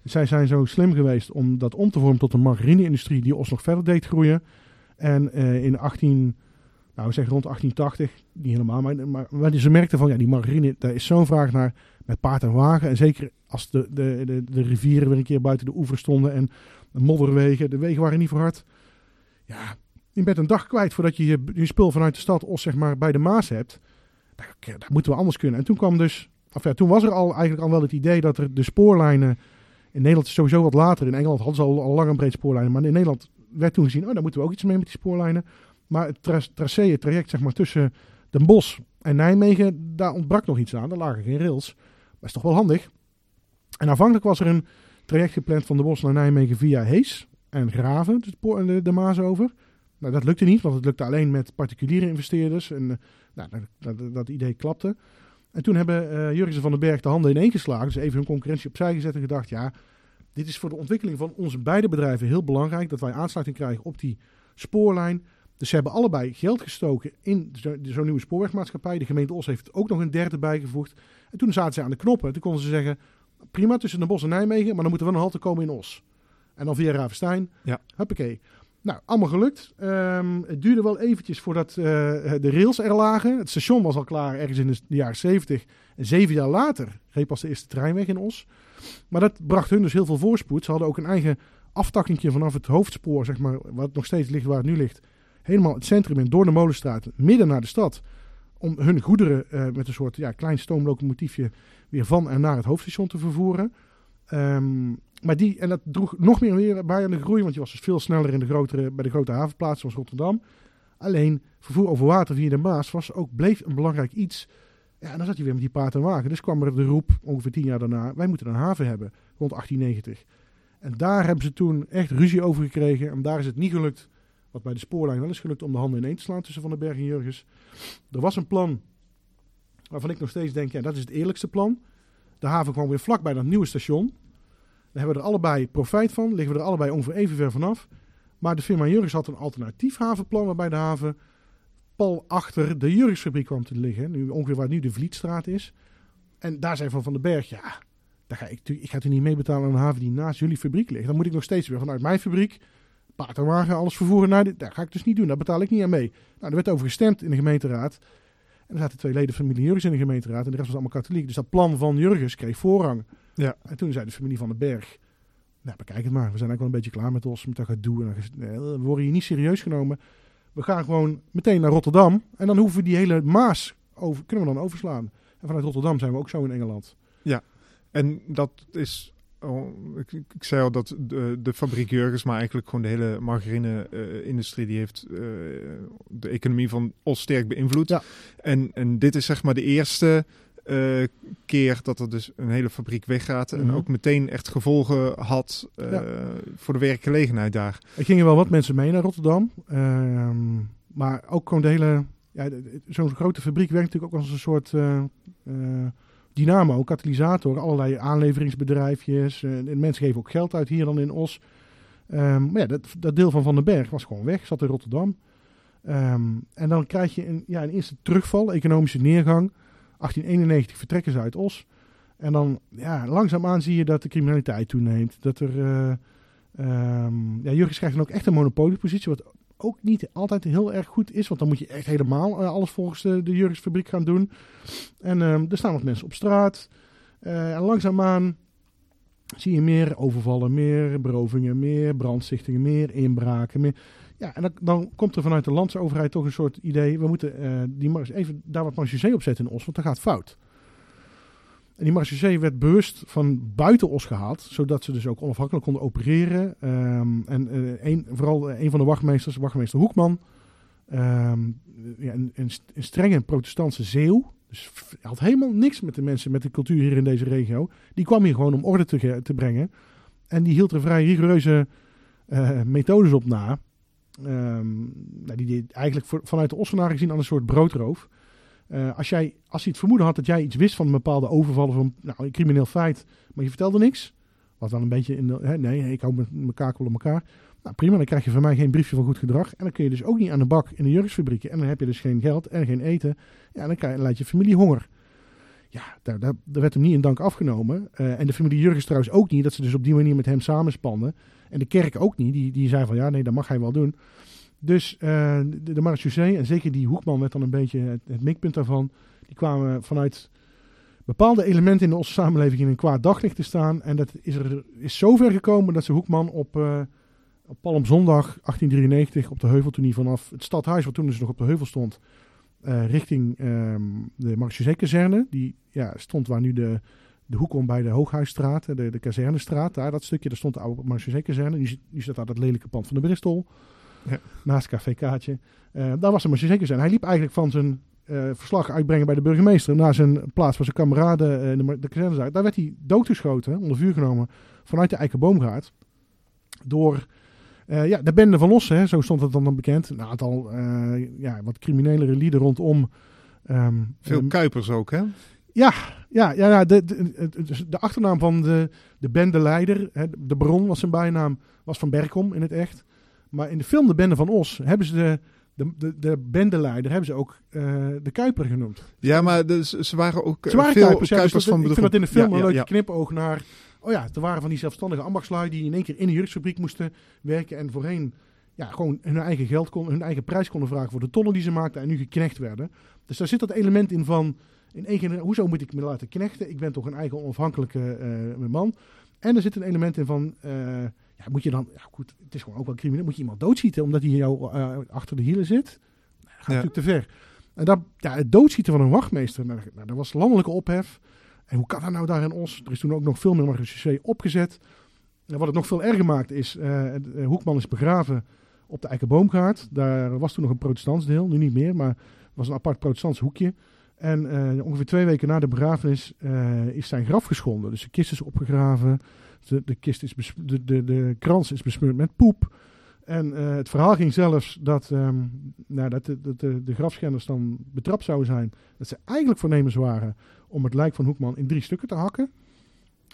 Speaker 2: Zij zijn zo slim geweest om dat om te vormen tot een margarine-industrie die Os nog verder deed groeien. En uh, in 18, nou zeg rond 1880, niet helemaal, maar, maar, ze merkten van ja, die margarine, daar is zo'n vraag naar met paard en wagen. En zeker als de, de, de, de rivieren weer een keer buiten de oever stonden en de modderwegen, de wegen waren niet voor hard. Ja, je bent een dag kwijt voordat je je, spul vanuit de stad of zeg maar bij de Maas hebt. Daar, daar moeten we anders kunnen. En toen kwam dus, of ja, toen was er al eigenlijk al wel het idee dat er de spoorlijnen in Nederland sowieso wat later. In Engeland hadden ze al, al lang en breed spoorlijnen. Maar in Nederland werd toen gezien, oh, daar moeten we ook iets mee met die spoorlijnen. Maar het tra tracé, het traject zeg maar tussen Den Bosch en Nijmegen, daar ontbrak nog iets aan. Daar lagen geen rails. Dat is toch wel handig. En aanvankelijk was er een traject gepland van de Bos naar Nijmegen via Hees en Graven, de, Maas over. Nou, dat lukte niet, want het lukte alleen met particuliere investeerders. En uh, nou, dat, dat, dat, idee klapte. En toen hebben uh, Jurgen van den Berg de handen ineen geslagen. Dus even hun concurrentie opzij gezet en gedacht, ja, dit is voor de ontwikkeling van onze beide bedrijven heel belangrijk. Dat wij aansluiting krijgen op die spoorlijn. Dus ze hebben allebei geld gestoken in zo'n nieuwe spoorwegmaatschappij. De gemeente Os heeft ook nog een derde bijgevoegd. En toen zaten ze aan de knoppen. En toen konden ze zeggen, prima tussen Den Bosch en Nijmegen, maar dan moeten we een halte komen in Os. En dan via Ravenstein.
Speaker 1: Ja.
Speaker 2: Huppakee. Nou, allemaal gelukt. Um, het duurde wel eventjes voordat uh, de rails er lagen. Het station was al klaar ergens in de, jaren 70. En zeven jaar later reed pas de eerste trein weg in Os. Maar dat bracht hun dus heel veel voorspoed. Ze hadden ook een eigen aftakkingje vanaf het hoofdspoor, zeg maar, wat nog steeds ligt waar het nu ligt. Helemaal het centrum in, door de Molenstraat, midden naar de stad. Om hun goederen uh, met een soort ja, klein stoomlocomotiefje weer van en naar het hoofdstation te vervoeren. Um, maar die, en dat droeg nog meer weer bij aan de groei, want je was dus veel sneller in de grotere, bij de grote havenplaatsen zoals Rotterdam. Alleen vervoer over water via de Maas was ook, bleef een belangrijk iets. Ja, en dan zat je weer met die paard en wagen. Dus kwam er de roep, ongeveer tien jaar daarna, wij moeten een haven hebben, rond 1890. En daar hebben ze toen echt ruzie over gekregen. En daar is het niet gelukt, wat bij de spoorlijn wel is gelukt, om de handen ineen te slaan tussen Van den Berg en Jurgens. Er was een plan waarvan ik nog steeds denk, ja, dat is het eerlijkste plan. De haven kwam weer vlak bij dat nieuwe station. Daar hebben we er allebei profijt van, liggen we er allebei ongeveer even ver vanaf. Maar de firma Jurgens had een alternatief havenplan waarbij de haven pal achter de Jurgsfabriek kwam te liggen. Nu, ongeveer waar nu de Vlietstraat is. En daar zei Van Van den Berg, ja, daar ga ik, ik ga er niet mee betalen aan een haven die naast jullie fabriek ligt. Dan moet ik nog steeds weer vanuit mijn fabriek paard alles vervoeren naar dit. Dat ga ik dus niet doen, daar betaal ik niet aan mee. Nou, er werd over gestemd in de gemeenteraad. En er zaten twee leden van familie Jurgens in de gemeenteraad en de rest was allemaal katholiek. Dus dat plan van Jurgens kreeg voorrang.
Speaker 1: Ja.
Speaker 2: En toen zei de familie van den Berg, nou bekijk het maar, we zijn eigenlijk wel een beetje klaar met ons, met dat gedoe. En we worden hier niet serieus genomen. We gaan gewoon meteen naar Rotterdam en dan hoeven we die hele Maas over, kunnen we dan overslaan. En vanuit Rotterdam zijn we ook zo in Engeland.
Speaker 1: Ja, en dat is Oh, ik, ik, zei al dat de, de fabriek Jurgens, maar eigenlijk gewoon de hele margarine-industrie, die heeft uh, de economie van Os sterk beïnvloed.
Speaker 2: Ja.
Speaker 1: En, en dit is zeg maar de eerste uh, keer dat er dus een hele fabriek weggaat. En
Speaker 2: Mhm.
Speaker 1: ook meteen echt gevolgen had
Speaker 2: Ja.
Speaker 1: voor de werkgelegenheid daar.
Speaker 2: Er gingen wel wat mensen mee naar Rotterdam. Ehm, maar ook gewoon de hele... Ja, Zo'n grote fabriek werkt natuurlijk ook als een soort eh, eh, dynamo, katalysator. Allerlei aanleveringsbedrijfjes. eh, en mensen geven ook geld uit hier dan in Os. Ehm, maar ja, dat, dat deel van Van den Berg was gewoon weg. Zat in Rotterdam. Ehm, en dan krijg je een, ja, een eerste terugval, economische neergang. 1891 vertrekken ze uit Os. En dan ja, langzaamaan zie je dat de criminaliteit toeneemt. Dat er... eh, Ehm ja, Jurgens krijgt dan ook echt een monopoliepositie, wat ook niet altijd heel erg goed is, want dan moet je echt helemaal eh, alles volgens de, de gaan doen. En ehm, er staan wat mensen op straat. Eh, en langzaamaan zie je meer overvallen, meer berovingen, meer brandstichtingen, meer inbraken. Ja, en dan, dan komt er vanuit de landsoverheid toch een soort idee, we moeten eh, die even daar wat marechaussee op zetten in Os, want dat gaat fout. En die marechaussee werd bewust van buiten Os gehaald, zodat ze dus ook onafhankelijk konden opereren. Ehm, en eh, vooral eh, een van de wachtmeesters, wachtmeester Hoekman, ehm, ja, een, een, st- een strenge protestantse zeeuw. Dus had helemaal niks met de mensen, met de cultuur hier in deze regio. Die kwam hier gewoon om orde te, te brengen. En die hield er vrij rigoureuze eh, methodes op na. Ehm, nou, die eigenlijk vanuit de Ossenaren gezien aan een soort broodroof. Eh, als, jij, als hij het vermoeden had dat jij iets wist van een bepaalde overval of een, nou, een crimineel feit, maar je vertelde niks. Wat dan een beetje in de. Hè, nee, ik hou met mijn kakel op elkaar. Nou prima, dan krijg je van mij geen briefje van goed gedrag. En dan kun je dus ook niet aan de bak in de jurksfabrieken. En dan heb je dus geen geld en geen eten. Ja, dan krijg, je familie honger. Ja, daar, daar, daar werd hem niet in dank afgenomen. Eh, en de familie Jurgens trouwens ook niet, dat ze dus op die manier met hem samenspannen. En de kerk ook niet, die, die zei van ja, nee, dat mag hij wel doen. Dus eh, de, de en zeker die Hoekman werd dan een beetje het, het mikpunt daarvan. Die kwamen vanuit bepaalde elementen in onze samenleving in een kwaad daglicht te staan. En dat is er is zover gekomen dat ze Hoekman op, eh op Palmzondag 1893 op de heuvel, toen hij vanaf het stadhuis, wat toen dus nog op de heuvel stond, eh, richting ehm, de marechaussee-kazerne, die ja, stond waar nu de, de hoek om bij de Hooghuisstraat, de, de kazernestraat, daar dat stukje, daar stond de oude marechaussee-kazerne. Nu, nu staat daar dat lelijke pand van de Bristol,
Speaker 1: Ja.
Speaker 2: naast Café Kaatje. Eh, daar was de marechaussee-kazerne. Hij liep eigenlijk van zijn eh, verslag uitbrengen bij de burgemeester naar zijn plaats waar zijn kameraden eh, de, de kazerne zaten. Daar werd hij doodgeschoten, onder vuur genomen, vanuit de Eikenboomgaard. Door ja, de bende van Lossen, hè, zo stond het dan, bekend. Een aantal ja, wat criminelere lieden rondom. ehm,
Speaker 1: Veel kuipers ook, hè?
Speaker 2: Ja, ja, ja, ja de, de, de, achternaam van de, de bendeleider, hè, de bron was zijn bijnaam, was van Berkom in het echt. Maar in de film De Bende van Os hebben ze de, de, de, de bendeleider hebben ze ook uh, de Kuiper genoemd.
Speaker 1: Ja, maar dus, ze waren ook
Speaker 2: ze waren
Speaker 1: veel
Speaker 2: Kuipers, ja,
Speaker 1: Kuipers
Speaker 2: dus dat-
Speaker 1: van
Speaker 2: Ik vind dat in de film
Speaker 1: Ja,
Speaker 2: een
Speaker 1: ja,
Speaker 2: leuke knipoog naar... Oh ja, er waren van die zelfstandige ambachtslui die in één keer in een jurksfabriek moesten werken. En voorheen ja, gewoon hun eigen geld kon, hun eigen prijs konden vragen voor de tonnen die ze maakten. En nu geknecht werden. Dus daar zit dat element in van... In één keer, hoezo moet ik me laten knechten? Ik ben toch een eigen onafhankelijke eh, man. En er zit een element in van... eh, ja, moet je dan... Ja, goed, het is gewoon ook wel crimineel. Moet je iemand doodschieten omdat hij jou eh, achter de hielen zit? Nou, dat gaat
Speaker 1: Ja.
Speaker 2: natuurlijk te ver. En dat, ja, het doodschieten van een wachtmeester, nou, nou, dat was landelijke ophef. En hoe kan dat nou daar in Os? Er is toen ook nog veel meer marechaussee opgezet. En wat het nog veel erger maakt is, eh, Hoekman is begraven op de Eikenboomgaard. Daar was toen nog een protestants deel, nu niet meer, maar het was een apart protestants hoekje. En ongeveer twee weken na de begrafenis is zijn graf geschonden. Dus de kist is opgegraven, de, de, kist is de, de, de krans is besmeurd met poep. En eh, het verhaal ging zelfs dat, ehm, nou, dat, de, dat de, de grafschenders dan betrapt zouden zijn. Dat ze eigenlijk voornemens waren om het lijk van Hoekman in drie stukken te hakken.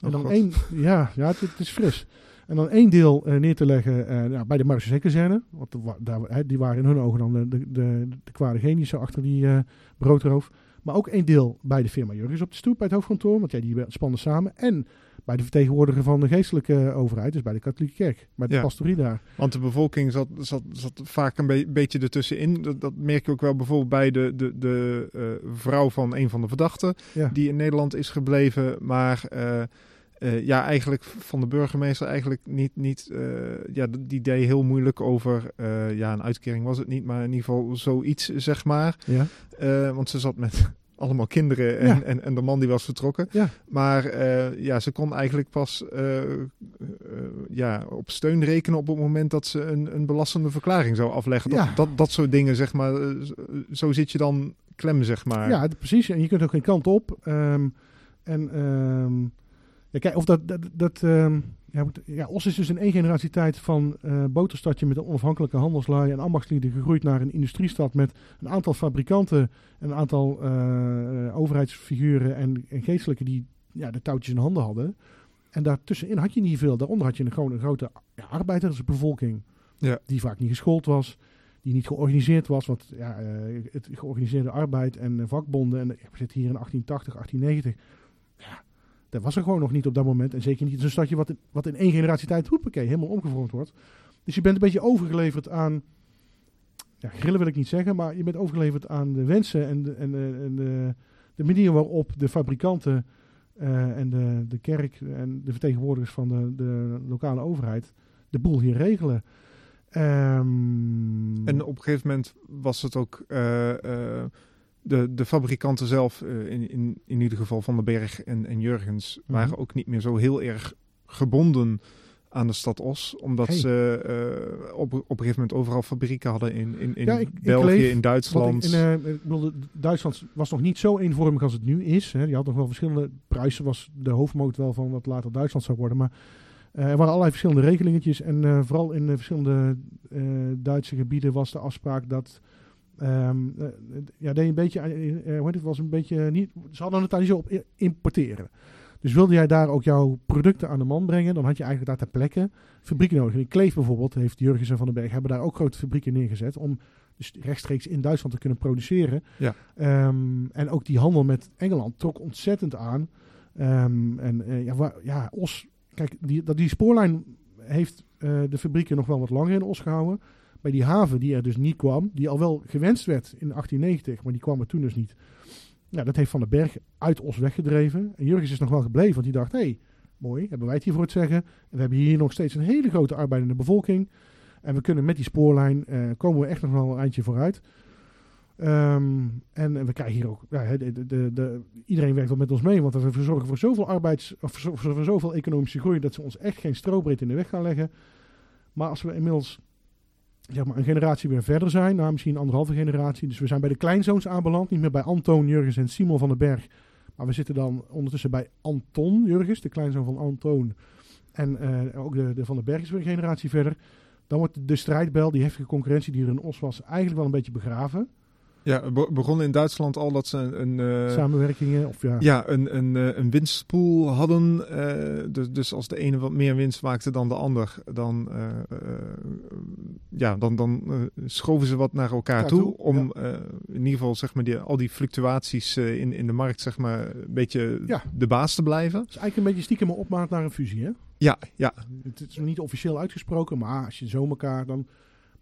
Speaker 2: En
Speaker 1: Oh,
Speaker 2: dan
Speaker 1: God.
Speaker 2: één, ja, ja het, het is fris. En dan één deel eh, neer te leggen eh, ja, bij de Marseillais-kazerne. Want de daar, die waren in hun ogen dan de, de, de, de kwade geniussen achter die broodroof. Maar ook één deel bij de firma Jurgens op de stoep, bij het hoofdkantoor. Want ja, die spannen samen. En bij de vertegenwoordiger van de geestelijke overheid, dus bij de katholieke kerk. Bij de
Speaker 1: Ja.
Speaker 2: pastorie daar.
Speaker 1: Want de bevolking zat, zat, zat vaak een be- beetje ertussenin. Dat, dat merk je ook wel bijvoorbeeld bij de, de, de eh, vrouw van een van de verdachten.
Speaker 2: Ja.
Speaker 1: Die in Nederland is gebleven. Maar eh, eh, ja, eigenlijk van de burgemeester eigenlijk niet... niet eh, ja, die deed heel moeilijk over... eh, ja, een uitkering was het niet, maar in ieder geval zoiets, zeg maar.
Speaker 2: Ja.
Speaker 1: Want ze zat met (laughs) allemaal kinderen en,
Speaker 2: Ja.
Speaker 1: en, en de man die was vertrokken.
Speaker 2: Ja.
Speaker 1: Maar ja, ze kon eigenlijk pas ja, op steun rekenen op het moment dat ze een, een belastende verklaring zou afleggen. Dat,
Speaker 2: Ja.
Speaker 1: dat, dat soort dingen, zeg maar. Zo zit je dan klem, zeg maar.
Speaker 2: Ja, precies. En je kunt ook geen kant op. Ehm, en ehm, ja, kijk, of dat. dat, dat ehm, ja, Os is dus in één generatie tijd van eh boterstadje met een onafhankelijke handelslui en ambachtslieden gegroeid naar een industriestad met een aantal fabrikanten, een aantal eh, overheidsfiguren en, en geestelijken die ja, de touwtjes in handen hadden. En daartussenin had je niet veel. Daaronder had je een, gewoon een grote ja, arbeidersbevolking.
Speaker 1: Ja.
Speaker 2: Die vaak niet geschoold was. Die niet georganiseerd was. Want ja, het georganiseerde arbeid en vakbonden. En we zitten hier in 1880, 1890. Ja, dat was er gewoon nog niet op dat moment. En zeker niet in zo'n stadje wat in, wat in één generatie tijd, hoepakee, helemaal omgevormd wordt. Dus je bent een beetje overgeleverd aan... Ja, grillen wil ik niet zeggen, maar je bent overgeleverd aan de wensen en de, en en de manier waarop de fabrikanten eh, en de, de kerk en de vertegenwoordigers van de, de lokale overheid de boel hier regelen. Ehm,
Speaker 1: En op een gegeven moment was het ook eh, eh, de, de fabrikanten zelf, eh, in, in, in ieder geval Van den Berg en, en Jurgens, waren
Speaker 2: Mhm.
Speaker 1: ook niet meer zo heel erg gebonden aan de stad Os. Omdat
Speaker 2: Hey.
Speaker 1: ze eh, op, op een gegeven moment overal fabrieken hadden in, in, in
Speaker 2: Ja, ik- ik
Speaker 1: België,
Speaker 2: leef-
Speaker 1: in Duitsland.
Speaker 2: in, in, eh, ik bedoel, Duitsland was nog niet zo eenvormig als het nu is. Hè. Die had nog wel verschillende. Pruisen was de hoofdmoot wel van wat later Duitsland zou worden. Maar er waren allerlei verschillende regelingetjes. En vooral in de verschillende Duitse gebieden was de afspraak dat. Ehm, eh, ja, deed een beetje. eh, hoe heet het was een beetje niet. Ze hadden het daar niet zo op importeren. Dus wilde jij daar ook jouw producten aan de man brengen, dan had je eigenlijk daar ter plekke fabrieken nodig. In Kleef bijvoorbeeld heeft Jurgens en Van den Berg hebben daar ook grote fabrieken neergezet om dus rechtstreeks in Duitsland te kunnen produceren.
Speaker 1: Ja.
Speaker 2: Ehm, en ook die handel met Engeland trok ontzettend aan. Ehm, en ja, waar, ja, Os, kijk, die, dat, die spoorlijn heeft de fabrieken nog wel wat langer in Os gehouden. Bij die haven die er dus niet kwam, die al wel gewenst werd in 1890, maar die kwam er toen dus niet. Ja, dat heeft Van den Berg uit Os weggedreven. En Jurgens is nog wel gebleven, want die dacht, hé, hey, mooi, hebben wij het hier voor het zeggen. En we hebben hier nog steeds een hele grote arbeidende bevolking. En we kunnen met die spoorlijn, eh, komen we echt nog wel een eindje vooruit. Ehm, en we krijgen hier ook, ja, de, de, de, de- iedereen werkt wel met ons mee, want we zorgen voor zoveel arbeids, of voor zoveel economische groei, dat ze ons echt geen strobreed in de weg gaan leggen. Maar als we inmiddels zeg maar, een generatie weer verder zijn, nou misschien anderhalve generatie, dus we zijn bij de kleinzoons aanbeland, niet meer bij Antoon, Jurgens en Simon van den Berg, maar we zitten dan ondertussen bij Anton Jurgens, de kleinzoon van Antoon. En eh, ook de, de Van den Berg is weer een generatie verder. Dan wordt de strijdbel, die heftige concurrentie die er in Os was, eigenlijk wel een beetje begraven.
Speaker 1: Ja, het begon in Duitsland al dat ze een... een
Speaker 2: Samenwerkingen of ja...
Speaker 1: Ja, een, een, een winstpool hadden. dus, dus als de ene wat meer winst maakte dan de ander, dan, ja, dan, dan schoven ze wat naar elkaar toe, Om in ieder geval zeg maar, die, al die fluctuaties in, in de markt zeg maar, een beetje ja. de baas te blijven.
Speaker 2: Het is eigenlijk een beetje stiekem een opmaat naar een fusie, hè?
Speaker 1: Ja, ja.
Speaker 2: Het is nog niet officieel uitgesproken, maar als je zo elkaar dan...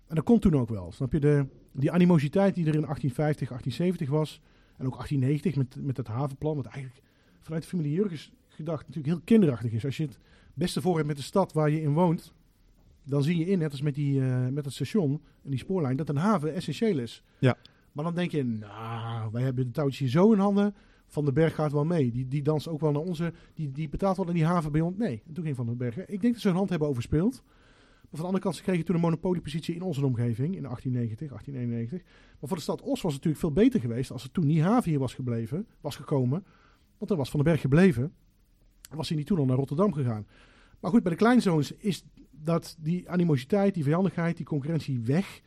Speaker 2: En dat komt toen ook wel. Snap je? De, die animositeit die er in 1850, 1870 was... en ook 1890 met, met het havenplan... wat eigenlijk vanuit de familie Jurgens gedacht natuurlijk heel kinderachtig is. Als je het beste voor hebt met de stad waar je in woont... dan zie je in, net als met, die, uh, met het station en die spoorlijn... dat een haven essentieel is.
Speaker 1: Ja.
Speaker 2: Maar dan denk je, nou, wij hebben de touwtjes hier zo in handen... Van den Berg gaat wel mee. Die, die danst ook wel naar onze. Die, die betaalt wel in die haven bij ons. Nee, toen ging Van den Berg. Ik denk dat ze hun hand hebben overspeeld. Van de andere kant, ze kregen toen een monopoliepositie in onze omgeving in 1890, 1891. Maar voor de stad Os was het natuurlijk veel beter geweest als er toen die haven hier was gebleven, was gekomen. Want dan was Van den Berg gebleven. Was hij niet toen al naar Rotterdam gegaan. Maar goed, bij de kleinzoons is dat die animositeit, die vijandigheid, die concurrentie weg.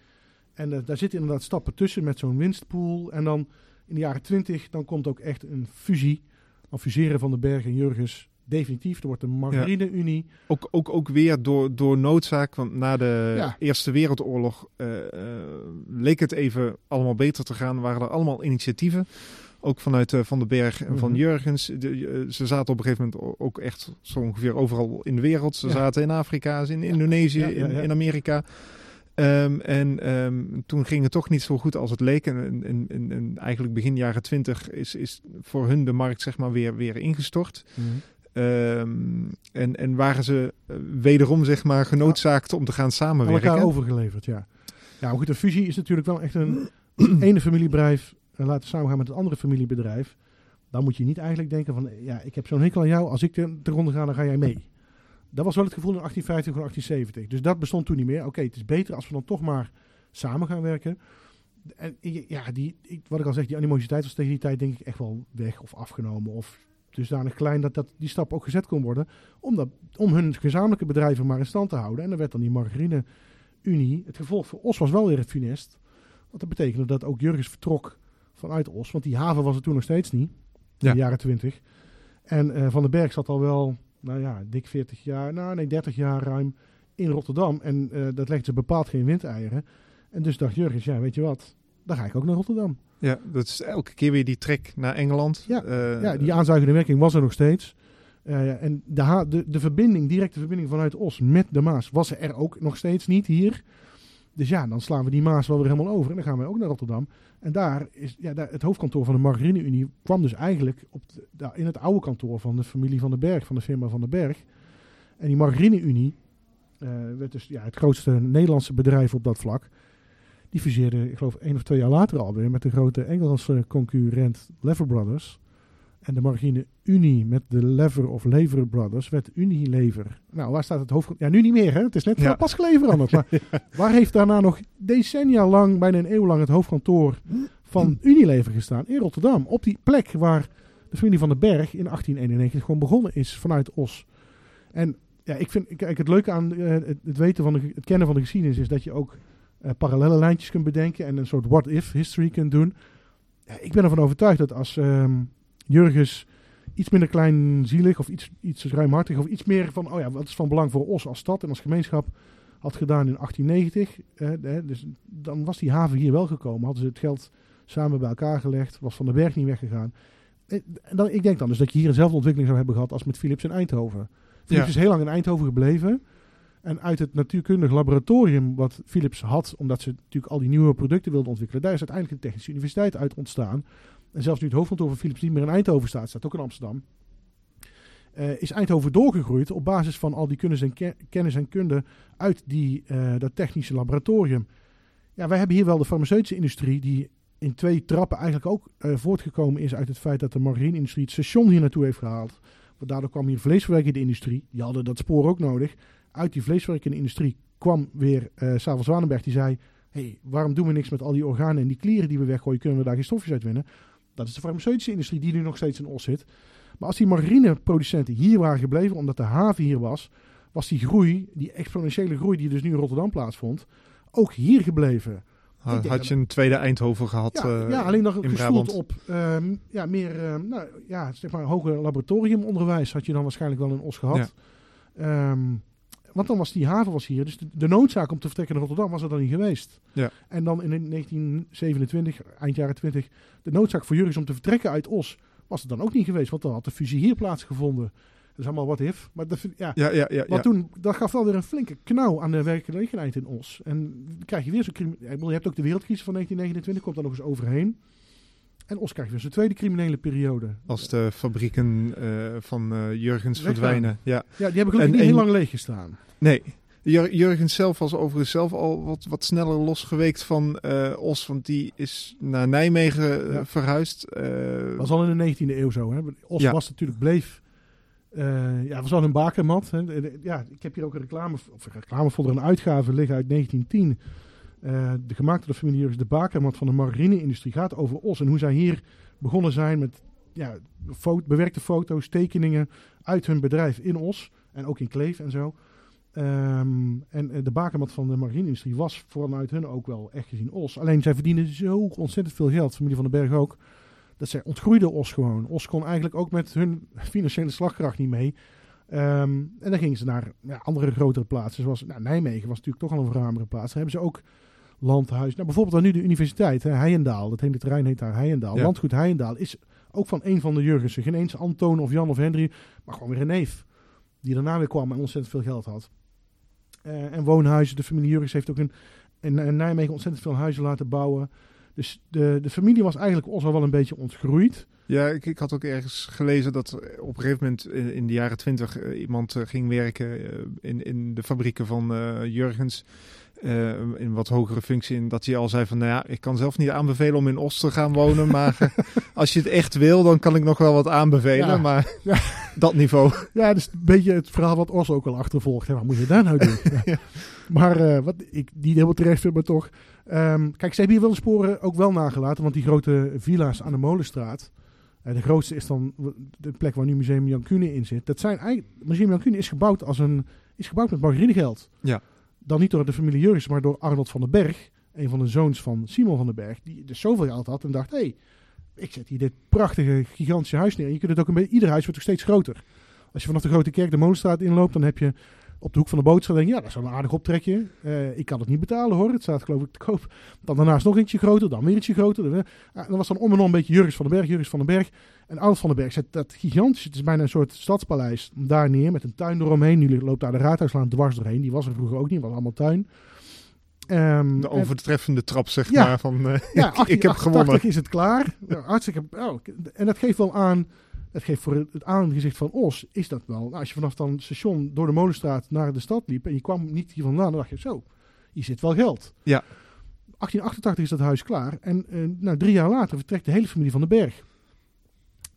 Speaker 2: En uh, daar zitten inderdaad stappen tussen met zo'n winstpool. En dan in de jaren 20, dan komt ook echt een fusie. Dan fuseren Van den Berg en Jurgens definitief. Er wordt een margarine-unie.
Speaker 1: Ook, ook, ook weer door, door noodzaak, want na de Eerste Wereldoorlog uh, leek het even allemaal beter te gaan. Waren er allemaal initiatieven. Ook vanuit uh, Van den Berg en van mhm. Jurgens. De, ze zaten op een gegeven moment ook echt zo ongeveer overal in de wereld. Ze zaten in Afrika, in Indonesië, in, in Amerika. Um, en um, toen ging het toch niet zo goed als het leek. En, en, en, en, eigenlijk begin jaren twintig is, is voor hun de markt zeg maar weer, weer ingestort. Mm um, en, en waren ze uh, wederom zeg maar genoodzaakt om te gaan samenwerken.
Speaker 2: elkaar overgeleverd, ja. Ja, maar goed, een fusie is natuurlijk wel echt een (clears throat) ene familiebedrijf en laten samengaan met een andere familiebedrijf. Dan moet je niet eigenlijk denken van, ja, ik heb zo'n hekel aan jou. Als ik de, de ronde ga, dan ga jij mee. Dat was wel het gevoel in 1850 of 1870. Dus dat bestond toen niet meer. Oké, het is beter als we dan toch maar samen gaan werken. En ja, die, wat ik al zeg, die animositeit was tegen die tijd denk ik echt wel weg of afgenomen. Of dusdanig klein dat, dat die stap ook gezet kon worden. Om, dat, om hun gezamenlijke bedrijven maar in stand te houden. En dan werd dan die margarine unie. Het gevolg voor Os was wel weer het funest. Want dat betekende dat ook Jurgens vertrok vanuit Os. Want die haven was er toen nog steeds niet. In de jaren twintig. En uh, Van den Berg zat al wel nou ja, dik 40 jaar, nou nee, 30 jaar ruim in Rotterdam. En uh, dat legt ze bepaald geen windeieren. En dus dacht Jurgens, ja, weet je wat, dan ga ik ook naar Rotterdam.
Speaker 1: Ja, dat is elke keer weer die trek naar Engeland.
Speaker 2: Ja, uh, ja die aanzuigende werking was er nog steeds. Uh, en de, de, de verbinding, directe verbinding vanuit Os met de Maas, was er ook nog steeds niet hier. Dus ja, dan slaan we die Maas wel weer helemaal over. En dan gaan we ook naar Rotterdam. En daar is ja, daar, het hoofdkantoor van de Margarine Unie kwam dus eigenlijk op de, in het oude kantoor van de familie van den Berg, van de firma van den Berg. En die Margarine Unie uh, werd dus ja, het grootste Nederlandse bedrijf op dat vlak. Die fuseerde, ik geloof, één of twee jaar later alweer met de grote Engelse concurrent Lever Brothers. En de margarine Unie met de Lever of Lever Brothers werd Unilever. Nou, waar staat het hoofd? Ja, nu niet meer, hè? Het is net ja. pas geleverd veranderd. (laughs) Maar waar heeft daarna nog decennia lang, bijna een eeuw lang, het hoofdkantoor van Unilever gestaan? In Rotterdam. Op die plek waar de familie van den Berg in 1891 gewoon begonnen is vanuit Os. En ja, ik vind kijk, het leuke aan uh, het, weten van de, het kennen van de geschiedenis is dat je ook uh, parallele lijntjes kunt bedenken en een soort what-if history kunt doen. Ja, ik ben ervan overtuigd dat als um, Jurgens iets minder kleinzielig of iets, iets ruimhartig of iets meer van, oh ja, wat is van belang voor Os als stad en als gemeenschap had gedaan in 1890. Eh, dus dan was die haven hier wel gekomen. Hadden ze het geld samen bij elkaar gelegd. Was Van den Berg niet weggegaan. En dan, ik denk dan dus dat je hier eenzelfde ontwikkeling zou hebben gehad als met Philips in Eindhoven. Philips is heel lang in Eindhoven gebleven. En uit het natuurkundig laboratorium wat Philips had, omdat ze natuurlijk al die nieuwe producten wilden ontwikkelen, daar is uiteindelijk een technische universiteit uit ontstaan. En zelfs nu het hoofdkantoor van Philips niet meer in Eindhoven staat, staat ook in Amsterdam. Uh, is Eindhoven doorgegroeid op basis van al die kennis en, kennis en kunde uit die, uh, dat technische laboratorium. Ja, wij hebben hier wel de farmaceutische industrie die in twee trappen eigenlijk ook uh, voortgekomen is uit het feit dat de marine-industrie het station hier naartoe heeft gehaald. Want daardoor kwam hier vleesverwerkende industrie, die hadden dat spoor ook nodig. Uit die vleesverwerkende industrie kwam weer uh, Savel Zwanenberg die zei, hey, waarom doen we niks met al die organen en die klieren die we weggooien, kunnen we daar geen stofjes uit winnen? Dat is de farmaceutische industrie die nu nog steeds in Os zit. Maar als die marineproducenten hier waren gebleven, omdat de haven hier was, was die groei, die exponentiële groei die dus nu in Rotterdam plaatsvond, ook hier gebleven.
Speaker 1: Had, je een tweede Eindhoven gehad
Speaker 2: Ja,
Speaker 1: eh,
Speaker 2: ja alleen nog gestoeld op ehm, ja, meer ehm, nou, ja, zeg maar, hoger laboratoriumonderwijs had je dan waarschijnlijk wel in Os gehad. Ehm, want dan was die haven was hier. Dus de, de noodzaak om te vertrekken naar Rotterdam was er dan niet geweest.
Speaker 1: Ja.
Speaker 2: En dan in 1927, eind jaren 20, de noodzaak voor Jurgens om te vertrekken uit Os was er dan ook niet geweest. Want dan had de fusie hier plaatsgevonden. Dat is allemaal wat if. Maar ja,
Speaker 1: Ja, ja, ja. ja.
Speaker 2: toen, dat gaf wel weer een flinke knauw aan de werkgelegenheid in Os. En dan krijg je weer zo'n Je hebt ook de wereldcrisis van 1929, komt daar nog eens overheen. En Os krijgt weer zijn tweede criminele periode.
Speaker 1: Als de fabrieken eh, van eh, Jurgens
Speaker 2: Weggaan.
Speaker 1: verdwijnen. Ja.
Speaker 2: Ja, die hebben gelukkig
Speaker 1: En-
Speaker 2: niet
Speaker 1: en-
Speaker 2: heel lang leeg gestaan.
Speaker 1: Nee. Jur- Jurgens zelf was overigens zelf al wat, wat sneller losgeweekt van eh, Os. Want die is naar Nijmegen
Speaker 2: Ja.
Speaker 1: verhuisd.
Speaker 2: Dat was al in de 19e eeuw zo. Hè. Os
Speaker 1: Ja.
Speaker 2: was natuurlijk, bleef... ja, was al een bakermat. Hè. Ja, ik heb hier ook een reclame, of een reclamefolder, een uitgave liggen uit 1910. Eh, de gemaakt door de familie de bakermat van de margarine-industrie, gaat over Os. En hoe zij hier begonnen zijn met ja, bewerkte foto's, tekeningen uit hun bedrijf in Os. En ook in Kleef en zo. Ehm, en eh, de bakermat van de margarine-industrie was vanuit hun ook wel echt gezien Os. Alleen zij verdienen zo ontzettend veel geld, familie van den Berg ook. Dat zij ontgroeide Os gewoon. Os kon eigenlijk ook met hun (laughs) financiële slagkracht niet mee. Ehm, en dan gingen ze naar ja, andere grotere plaatsen. Zoals nou, Nijmegen was natuurlijk toch al een verruimere plaats. Daar hebben ze ook landhuis. Nou, bijvoorbeeld dan nu de universiteit, hè, Heijendaal. Dat hele terrein heet daar Heijendaal.
Speaker 1: Ja.
Speaker 2: Landgoed Heijendaal is ook van een van de Jurgensen. Geen eens Antoon of Jan of Hendry, maar gewoon weer een neef. Die daarna weer kwam en ontzettend veel geld had. Eh, en woonhuizen. De familie Jurgens heeft ook in, in, in Nijmegen ontzettend veel huizen laten bouwen. Dus de, de familie was eigenlijk ons al wel een beetje ontgroeid.
Speaker 1: Ja, ik, ik had ook ergens gelezen dat op een gegeven moment in, in de jaren twintig eh, iemand eh, ging werken in, in de fabrieken van Jurgens. Eh, in wat hogere functie. En dat hij al zei van, nou ja, ik kan zelf niet aanbevelen om in Oost te gaan wonen. Maar (laughs) als je het echt wil, dan kan ik nog wel wat aanbevelen.
Speaker 2: Ja.
Speaker 1: Maar
Speaker 2: Ja. (laughs)
Speaker 1: dat niveau.
Speaker 2: Ja, dat is een beetje het verhaal wat Os ook al achtervolgt. Hè. Wat moet je daar nou doen? (laughs) Ja. Maar eh, wat ik niet helemaal terecht vind, maar toch. Ehm, kijk, ze hebben hier wel de sporen ook wel nagelaten. Want die grote villa's aan de Molenstraat. eh, de grootste is dan de plek waar nu Museum Jan Kuhne in zit. Dat zijn eigenlijk, Museum Jan Kuhne is gebouwd, als een, is gebouwd met margarinegeld.
Speaker 1: Ja.
Speaker 2: Dan niet door de familie Jurgens, maar door Arnold van den Berg. Een van de zoons van Simon van den Berg. Die dus zoveel geld had en dacht, hé, hey, ik zet hier dit prachtige, gigantische huis neer. En je kunt het ook een beetje, ieder huis wordt ook steeds groter. Als je vanaf de Grote Kerk de Molenstraat inloopt, dan heb je op de hoek van de boodschap, denk je, ja, dat is wel een aardig optrekje. Eh, ik kan het niet betalen hoor, het staat geloof ik te koop. Dan daarnaast nog eentje groter, dan weer ietsje groter. Dan, ah, dan was dan om en om een beetje Jurgens van den Berg, Jurgens van den Berg. En Arnold van den Berg zet dat gigantisch, het is bijna een soort stadspaleis, daar neer met een tuin eromheen. Nu loopt daar de Raadhuislaan dwars doorheen, die was er vroeger ook niet, was allemaal tuin. Ehm,
Speaker 1: De
Speaker 2: en-
Speaker 1: overtreffende trap, zeg
Speaker 2: Ja.
Speaker 1: maar. Van, eh,
Speaker 2: ja, (laughs)
Speaker 1: ik, ik heb
Speaker 2: 1888
Speaker 1: gewonnen.
Speaker 2: is het klaar. Hartstikke. Oh, en dat geeft wel aan. Dat geeft voor het, aangezicht van Os is dat wel. Nou, als je vanaf dan het station door de Molenstraat naar de stad liep en je kwam niet hier vandaan, dan dacht je zo, hier zit wel geld.
Speaker 1: Ja.
Speaker 2: 1888 is dat huis klaar en eh, nou, drie jaar later vertrekt de hele familie van den Berg.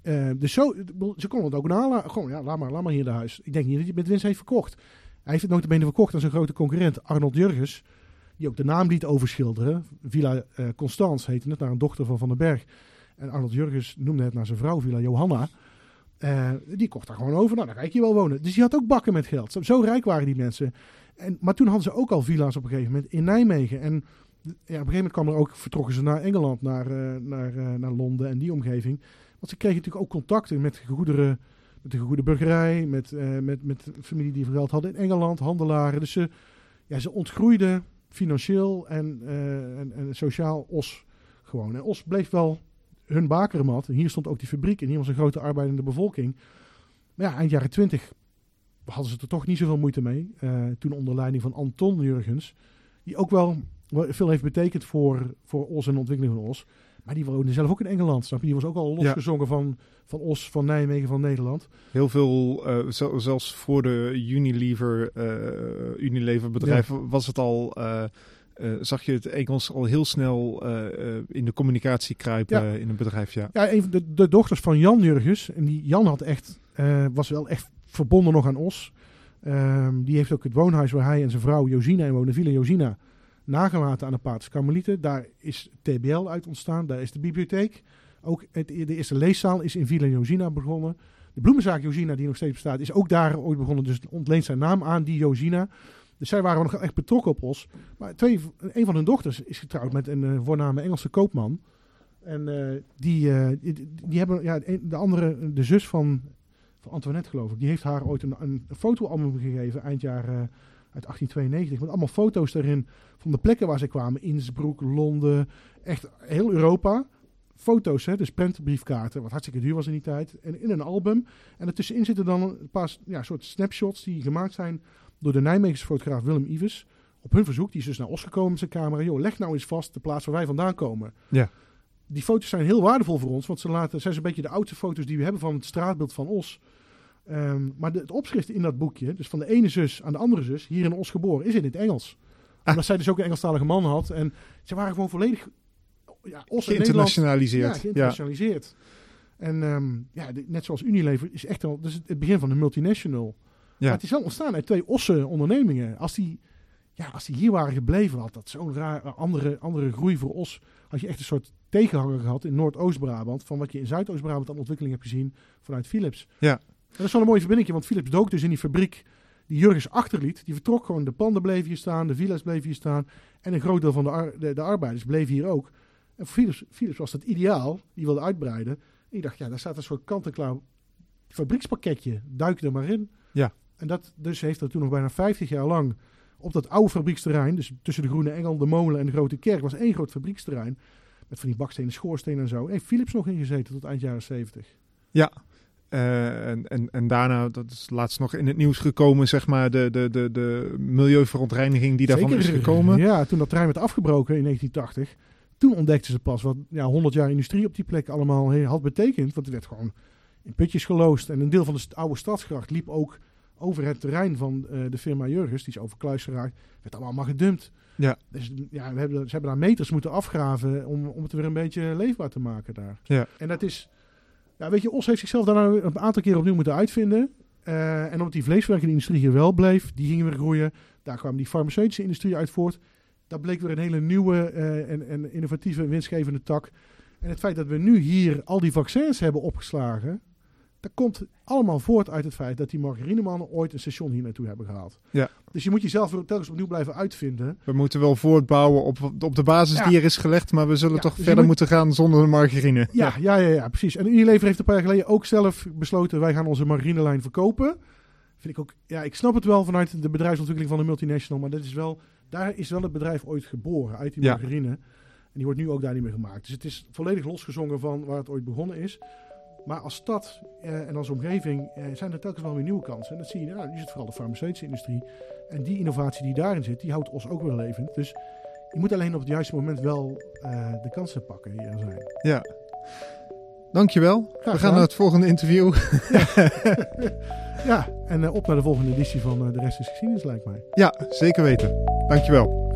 Speaker 2: Eh, dus zo, ze konden het ook nalaten. Gewoon, ja, laat maar, laat maar hier de huis. Ik denk niet dat hij met winst heeft verkocht. Hij heeft het notabene verkocht aan zijn grote concurrent Arnold Jurgens. Die ook de naam liet overschilderen. Villa eh Constance heette het, naar een dochter van Van den Berg. En Arnold Jurgens noemde het naar zijn vrouw, Villa Johanna. Eh, die kocht daar gewoon over. Nou, dan ga ik hier wel wonen. Dus die had ook bakken met geld. Zo, rijk waren die mensen. En, maar toen hadden ze ook al villa's op een gegeven moment in Nijmegen. En ja, op een gegeven moment kwam er ook, vertrokken ze naar Engeland, naar, eh, naar, eh, naar Londen en die omgeving. Want ze kregen natuurlijk ook contacten met goederen, met de goede burgerij, met, met, met familie die geld hadden in Engeland, handelaren. Dus ze, ja, ze ontgroeiden financieel en, en, en sociaal Os gewoon. En Os bleef wel hun bakermat. En hier stond ook die fabriek en hier was een grote arbeidende bevolking. Maar ja, eind jaren twintig hadden ze er toch niet zoveel moeite mee. Eh, toen onder leiding van Anton Jurgens. Die ook wel veel heeft betekend voor, voor Os en de ontwikkeling van Os. Maar die woonde zelf ook in Engeland. Snap je? Die was ook al losgezongen van, van Os, van Nijmegen, van Nederland.
Speaker 1: Heel veel, zel- zelfs voor de Unilever, eh Unilever bedrijf was het al, eh, zag je het Engels al heel snel eh, eh, in de communicatie kruipen
Speaker 2: Ja.
Speaker 1: in een bedrijf. Ja.
Speaker 2: Ja, een van de, de dochters van Jan Jurgens. En die Jan had echt, was wel echt verbonden nog aan Os. Ehm, die heeft ook het woonhuis waar hij en zijn vrouw Josina in wonen, Villa Josina, nagelaten aan de Paters Karmelieten. Daar is TBL uit ontstaan, daar is de bibliotheek. Ook het, de eerste leeszaal is in Villa Josina begonnen. De bloemenzaak Josina, die nog steeds bestaat, is ook daar ooit begonnen. Dus ontleent zijn naam aan die Josina. Dus zij waren nog echt betrokken op Os. Maar twee, een van hun dochters is getrouwd met een uh, voorname Engelse koopman. En die, uh, die, die, hebben, ja, de andere, de zus van, van Antoinette geloof ik, die heeft haar ooit een, een fotoalbum gegeven eind jaar uit 1892. Met allemaal foto's daarin van de plekken waar ze kwamen. Innsbruck, Londen, echt heel Europa. Foto's, hè, dus prentenbriefkaarten, wat hartstikke duur was in die tijd. En in een album. En ertussenin zitten dan een paar ja, soort snapshots die gemaakt zijn door de Nijmeegse fotograaf Willem Ives. Op hun verzoek, die is dus naar Os gekomen met zijn camera. Joh, leg nou eens vast de plaats waar wij vandaan komen.
Speaker 1: Ja.
Speaker 2: Die foto's zijn heel waardevol voor ons, want ze laten, zijn een beetje de oudste foto's die we hebben van het straatbeeld van Os. Um, maar de, het opschrift in dat boekje, dus van de ene zus aan de andere zus, hier in Os geboren, is in het Engels. Ah. Omdat zij dus ook een Engelstalige man had. En ze waren gewoon volledig
Speaker 1: ja, Os geïnternationaliseerd.
Speaker 2: Ja, geïnternationaliseerd. Ja. En um, ja, net zoals Unilever is echt al dus het begin van een multinational. Maar het is wel ontstaan uit twee Osse ondernemingen. Als die, ja, als die hier waren gebleven, had dat zo'n raar andere, andere groei voor Os. Had je echt een soort tegenhanger gehad in Noordoost-Brabant. Van wat je in Zuidoost-Brabant aan ontwikkeling hebt gezien vanuit Philips.
Speaker 1: Ja.
Speaker 2: Dat is wel een mooie verbinding, want Philips dook dus in die fabriek die Jurgens achterliet. Die vertrok gewoon, de panden bleven hier staan, de villa's bleven hier staan. En een groot deel van de, de, de arbeiders bleven hier ook. En voor Philips, Philips was dat ideaal, die wilde uitbreiden. En ik dacht, ja, daar staat een soort kant-en-klaar fabriekspakketje, duik er maar in. En dat dus heeft er toen nog bijna 50 jaar lang op dat oude fabrieksterrein, dus tussen de Groene Engel, de Molen en de Grote Kerk, was één groot fabrieksterrein. Met van die bakstenen, schoorstenen en zo. Heeft Philips nog ingezeten tot eind jaren 70.
Speaker 1: Ja, uh, en, en, en daarna, dat is laatst nog in het nieuws gekomen, zeg maar, de, de, de, de milieuverontreiniging die daarvan is gekomen.
Speaker 2: Ja, toen dat trein werd afgebroken in 1980, toen ontdekten ze pas wat ja, 100 jaar industrie op die plek allemaal had betekend. Want er werd gewoon in putjes geloosd. En een deel van de oude stadsgracht liep ook over het terrein van uh, de firma Jurgens, die is over kluis geraakt, werd allemaal gedumpt.
Speaker 1: Ja.
Speaker 2: Dus ja, we hebben, ze hebben daar meters moeten afgraven om, om het weer een beetje leefbaar te maken daar.
Speaker 1: Ja.
Speaker 2: En dat is ja, weet je, Os heeft zichzelf daarna een aantal keer opnieuw moeten uitvinden. Uh, en omdat die vleeswerkende industrie hier wel bleef, die gingen weer groeien. Daar kwam die farmaceutische industrie uit voort. Dat bleek weer een hele nieuwe uh, en, en innovatieve winstgevende tak. En het feit dat we nu hier al die vaccins hebben opgeslagen, dat komt allemaal voort uit het feit dat die margarinemannen ooit een station hier naartoe hebben gehaald.
Speaker 1: Ja.
Speaker 2: Dus je moet jezelf telkens opnieuw blijven uitvinden.
Speaker 1: We moeten wel voortbouwen op, op de basis die er is gelegd, maar we zullen toch dus verder moeten gaan zonder de margarine.
Speaker 2: Ja, ja, ja, ja, precies. En Unilever heeft een paar jaar geleden ook zelf besloten, wij gaan onze margarinelijn verkopen. Vind ik ook, ja, ik snap het wel vanuit de bedrijfsontwikkeling van de multinational, maar dat is wel, daar is wel het bedrijf ooit geboren, uit die margarine. En die wordt nu ook daar niet meer gemaakt. Dus het is volledig losgezongen van waar het ooit begonnen is. Maar als stad uh, en als omgeving uh, zijn er telkens wel weer nieuwe kansen. En dat zie je, nou, nu is het vooral de farmaceutische industrie. En die innovatie die daarin zit, die houdt ons ook weer levend. Dus je moet alleen op het juiste moment wel uh, de kansen pakken die er zijn.
Speaker 1: Ja. Dankjewel. Graag We gaan naar het volgende interview. (laughs)
Speaker 2: Ja, ja en op naar de volgende editie van De Rest is Geschiedenis, lijkt mij.
Speaker 1: Ja, zeker weten. Dankjewel.